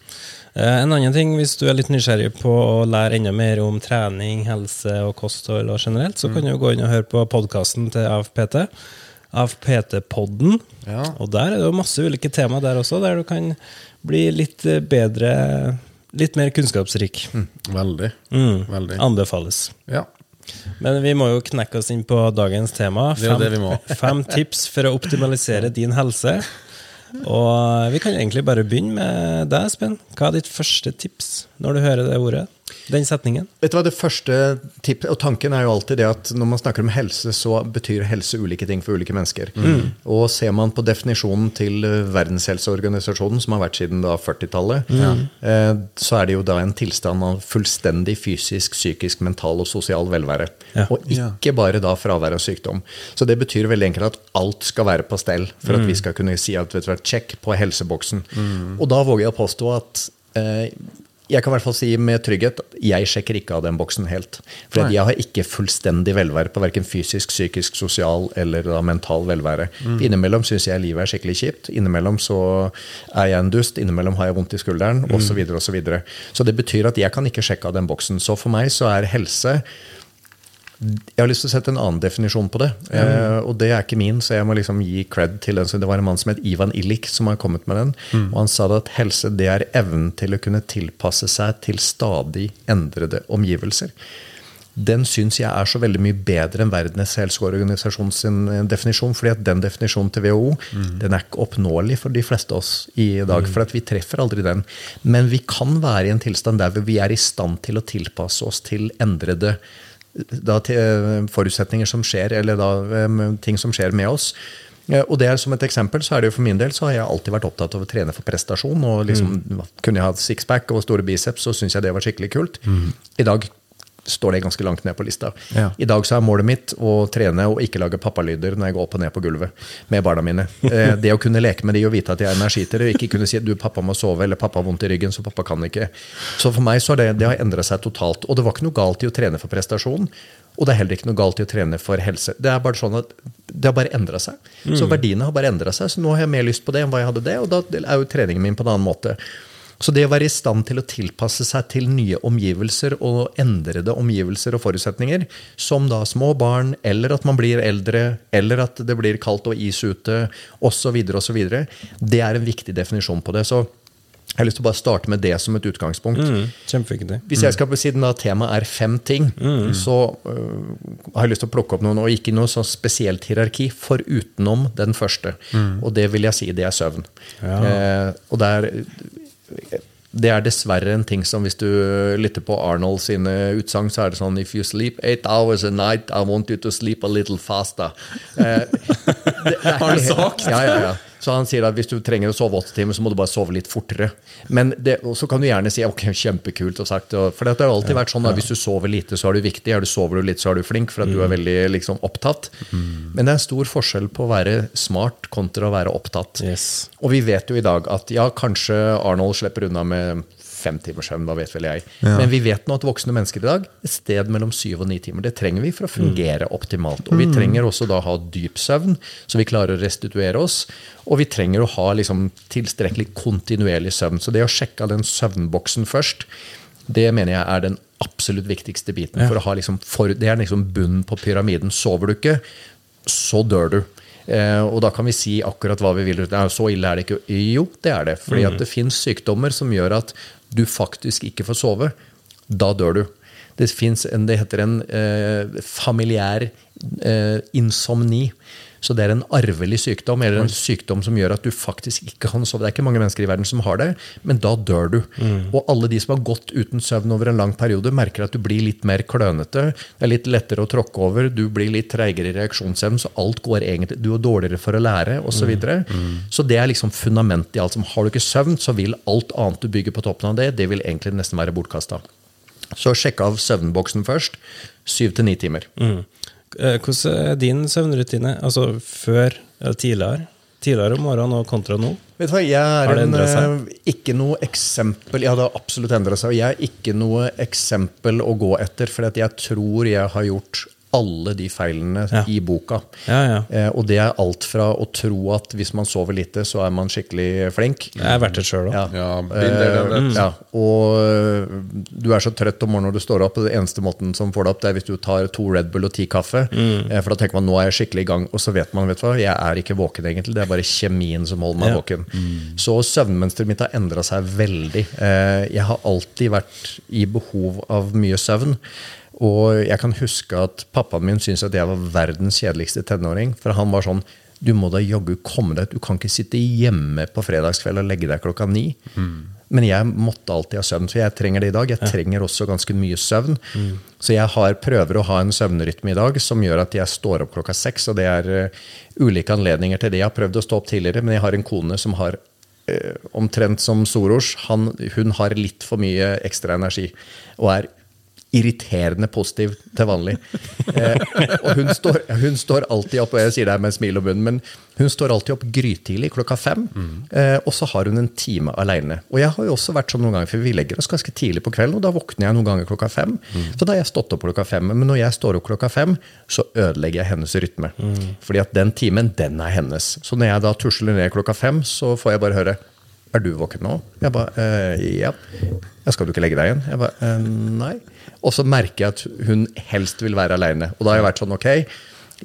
En annen ting, hvis du er litt nysgjerrig på å lære enda mer om trening, helse og kosthold og generelt, så kan du gå inn og høre på podkasten til AFPT. AFPT-podden. Ja. Og der er det jo masse ulike tema der også, der du kan bli litt eh, bedre Litt mer kunnskapsrik. Veldig. Mm. Veldig. Anbefales. Ja. Men vi må jo knekke oss inn på dagens tema. Det er jo det vi må. fem tips for å optimalisere din helse. Og vi kan egentlig bare begynne med deg, Espen. Hva er ditt første tips når du hører det ordet? Den setningen? Vet du hva, det første tipp, og Tanken er jo alltid det at når man snakker om helse, så betyr helse ulike ting for ulike mennesker. Og Ser man på definisjonen til eh, Verdenshelseorganisasjonen, som har vært siden 40-tallet, eh, så er det jo da en tilstand av fullstendig fysisk, psykisk, mental og sosial velvære. Ja. Og ikke bare da fravær av sykdom. Så det betyr veldig enkelt at alt skal være på stell for at vi skal kunne si at vet du hva, check på helseboksen. Og da våger jeg å påstå at eh, jeg kan i hvert fall si med trygghet at jeg sjekker ikke av den boksen helt. For jeg har ikke fullstendig velvære på verken fysisk, psykisk, sosial eller mental velvære. Innimellom syns jeg livet er skikkelig kjipt. Innimellom så er jeg en dust. Innimellom har jeg vondt i skulderen, osv. Så, videre, og så, videre. så det betyr at jeg kan ikke sjekke av den boksen. Så for meg så er helse jeg har lyst til å sette en annen definisjon på det. Eh, og det er ikke min, så jeg må liksom gi cred til den. Så det var en mann som het Ivan Illik som har kommet med den. Og han sa at helse det er evnen til å kunne tilpasse seg til stadig endrede omgivelser. Den syns jeg er så veldig mye bedre enn Verdens helseorganisasjon sin eh, definisjon. fordi at den definisjonen til WHO den er ikke oppnåelig for de fleste av oss i dag. For at vi treffer aldri den. Men vi kan være i en tilstand der vi er i stand til å tilpasse oss til endrede da, eh, forutsetninger som skjer, eller da, eh, ting som skjer med oss. Eh, Og det er Som et eksempel så er det jo for min del så har jeg alltid vært opptatt av å trene for prestasjon. og liksom, Kunne jeg hatt sixpack og store biceps, så syns jeg det var skikkelig kult. I dag står det ganske langt ned på lista. Ja. I dag så er målet mitt å trene og ikke lage pappalyder når jeg går opp og ned på gulvet med barna mine. Eh, Det å kunne leke med de og vite at jeg er det, og ikke kunne si du pappa må sove eller pappa har vondt i ryggen, så pappa kan ikke. Så for meg så har det, det har endret seg totalt. Og det var ikke noe galt i å trene for prestasjon. Og det er heller ikke noe galt i å trene for helse. Det er bare sånn at det har bare endra seg. Så verdiene har bare endra seg. Så nå har jeg mer lyst på det enn hva jeg hadde det, og da er jo treningen min på en annen måte. Så det å være i stand til å tilpasse seg til nye omgivelser og endrede omgivelser og forutsetninger, som da små barn, eller at man blir eldre, eller at det blir kaldt og is ute, osv., osv., det er en viktig definisjon på det. Så Jeg har lyst til å bare starte med det som et utgangspunkt. Kjempeviktig. Hvis jeg skal, på Siden da temaet er fem ting, så øh, har jeg lyst til å plukke opp noen, og ikke noe sånn spesielt hierarki, forutenom den første. Og det vil jeg si, det er søvn. Eh, og det er, det er dessverre en ting som hvis du lytter på Arnold sine utsagn, så er det sånn If you sleep eight hours a night, I want you to sleep a little faster. Eh, det, det Har du sagt? Ja, ja, ja. Så han sier at hvis du trenger å sove åtte timer, så må du bare sove litt fortere. Men det, så kan du gjerne si ok, kjempekult og sagt, og- For det har alltid vært sånn at hvis du sover lite, så er du viktig. Er du sover du litt, så er du flink, for at du er veldig liksom, opptatt. Men det er stor forskjell på å være smart kontra å være opptatt. Yes. Og vi vet jo i dag at ja, kanskje Arnold slipper unna med fem timers søvn, hva vet vel jeg. Men vi vet nå at voksne mennesker i dag et sted mellom syv og ni timer. Det trenger vi for å fungere optimalt. Og vi trenger også da ha dyp søvn, så vi klarer å restituere oss. Og vi trenger å ha liksom tilstrekkelig kontinuerlig søvn. Så det å sjekke av den søvnboksen først, det mener jeg er den absolutt viktigste biten. For å ha liksom for, det er liksom bunnen på pyramiden. Sover du ikke, så dør du. Eh, og da kan vi si akkurat hva vi vil. Nei, så ille er det ikke. Jo, det er det. Fordi at det fins sykdommer som gjør at du faktisk ikke får sove. Da dør du. Det fins en Det heter en eh, familiær eh, insomni. Så det er en arvelig sykdom, eller en sykdom som gjør at du faktisk ikke kan sove. Det er ikke mange mennesker i verden som har det, men da dør du. Og alle de som har gått uten søvn over en lang periode, merker at du blir litt mer klønete. Det er litt lettere å tråkke over, du blir litt treigere i reaksjonsevnen, så alt går egentlig Du er dårligere for å lære, osv. Så, videre. så det er liksom fundamentet i alt. som Har du ikke søvn, så vil alt annet du bygger på toppen av det, det vil egentlig nesten være bortkasta. Så sjekk av søvnboksen først. Syv til ni timer. Eh, Hvordan er din søvnrutine? Altså før eller tidligere? Tidligere om morgenen og kontra nå? Vet du hva, Jeg er en, eh, ikke noe eksempel Ja, det har absolutt endra seg. og Jeg er ikke noe eksempel å gå etter, for jeg tror jeg har gjort alle de feilene Ja. i boka. Ja, ja. Eh, og det er alt fra å tro at hvis man sover lite, så er man skikkelig flink. Jeg har vært det sjøl òg. Eh, ja. Og øh, du er så trøtt om morgenen når du står opp, og det eneste måten som får deg opp, det er hvis du tar to Red Bull og ti kaffe. Eh, For da tenker man nå er jeg skikkelig i gang, og så vet man vet du hva, jeg er ikke våken egentlig. Det er bare kjemien som holder meg Ja. våken. Så søvnmønsteret mitt har endra seg veldig. Eh, Jeg har alltid vært i behov av mye søvn. Og jeg kan huske at pappaen min syntes at jeg var verdens kjedeligste tenåring. For han var sånn Du må da jaggu komme deg ut. Du kan ikke sitte hjemme på fredagskveld og legge deg klokka ni. Men jeg måtte alltid ha søvn, for jeg trenger det i dag. Jeg trenger også ganske mye søvn. Så jeg har, prøver å ha en søvnrytme i dag som gjør at jeg står opp klokka seks. Og det er uh, ulike anledninger til det. Jeg har prøvd å stå opp tidligere, men jeg har en kone som har uh, omtrent som Soros. Han, hun har litt for mye ekstra energi og er irriterende positiv til vanlig. Eh, og hun står, hun står alltid opp, og jeg sier det her med smil og bunn, men hun står alltid opp grytidlig klokka fem, eh, og så har hun en time aleine. Og jeg har jo også vært sånn noen ganger, for vi legger oss ganske tidlig på kvelden, og da våkner jeg noen ganger klokka fem. Så da har jeg stått opp klokka fem. Men når jeg står opp klokka fem, så ødelegger jeg hennes rytme. Fordi at den timen, den er hennes. Så når jeg da tusler ned klokka fem, så får jeg bare høre er du våken nå? Jeg bare, eh, ja. Skal du ikke legge deg igjen? Jeg bare, eh, nei. Og så merker jeg at hun helst vil være aleine. Og da har jeg vært sånn, ok,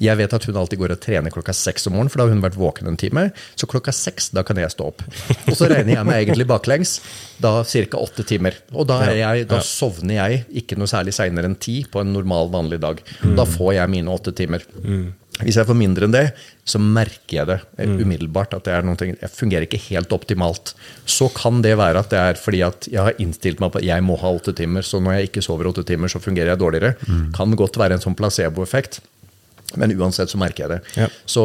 jeg vet at hun alltid går og trener klokka seks om morgenen, for da har hun vært våken en time. Så klokka seks, da kan jeg stå opp. Og så regner jeg meg egentlig baklengs, da ca. åtte timer. Og da, er jeg, da sovner jeg ikke noe særlig seinere enn ti på en normal, vanlig dag. Da får jeg mine åtte timer. Hvis jeg får mindre enn det, så merker jeg det eh, umiddelbart. at det er noe, Jeg fungerer ikke helt optimalt. Så kan det være at det er fordi at jeg har innstilt meg på at jeg må ha åtte timer, så når jeg ikke sover åtte timer, så fungerer jeg dårligere. Kan godt være en sånn placeboeffekt. Men uansett så merker jeg det. Ja. Så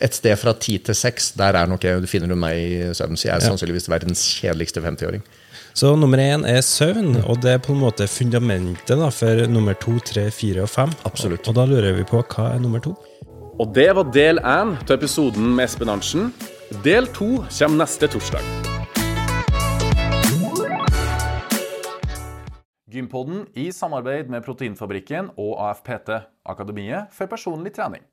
et sted fra ti til seks, der er nok jeg, du finner du meg i søvn. Så jeg er Ja. sannsynligvis verdens kjedeligste 50-åring. Så nummer én er søvn, og det er på en måte fundamentet da, for nummer to, tre, fire og fem. Absolutt. Og da lurer vi på hva er nummer to? Og det var del én til episoden med Espen Arntzen. Del to kommer neste torsdag. Gympodden i samarbeid med Proteinfabrikken og AFPT, Akademiet for personlig trening.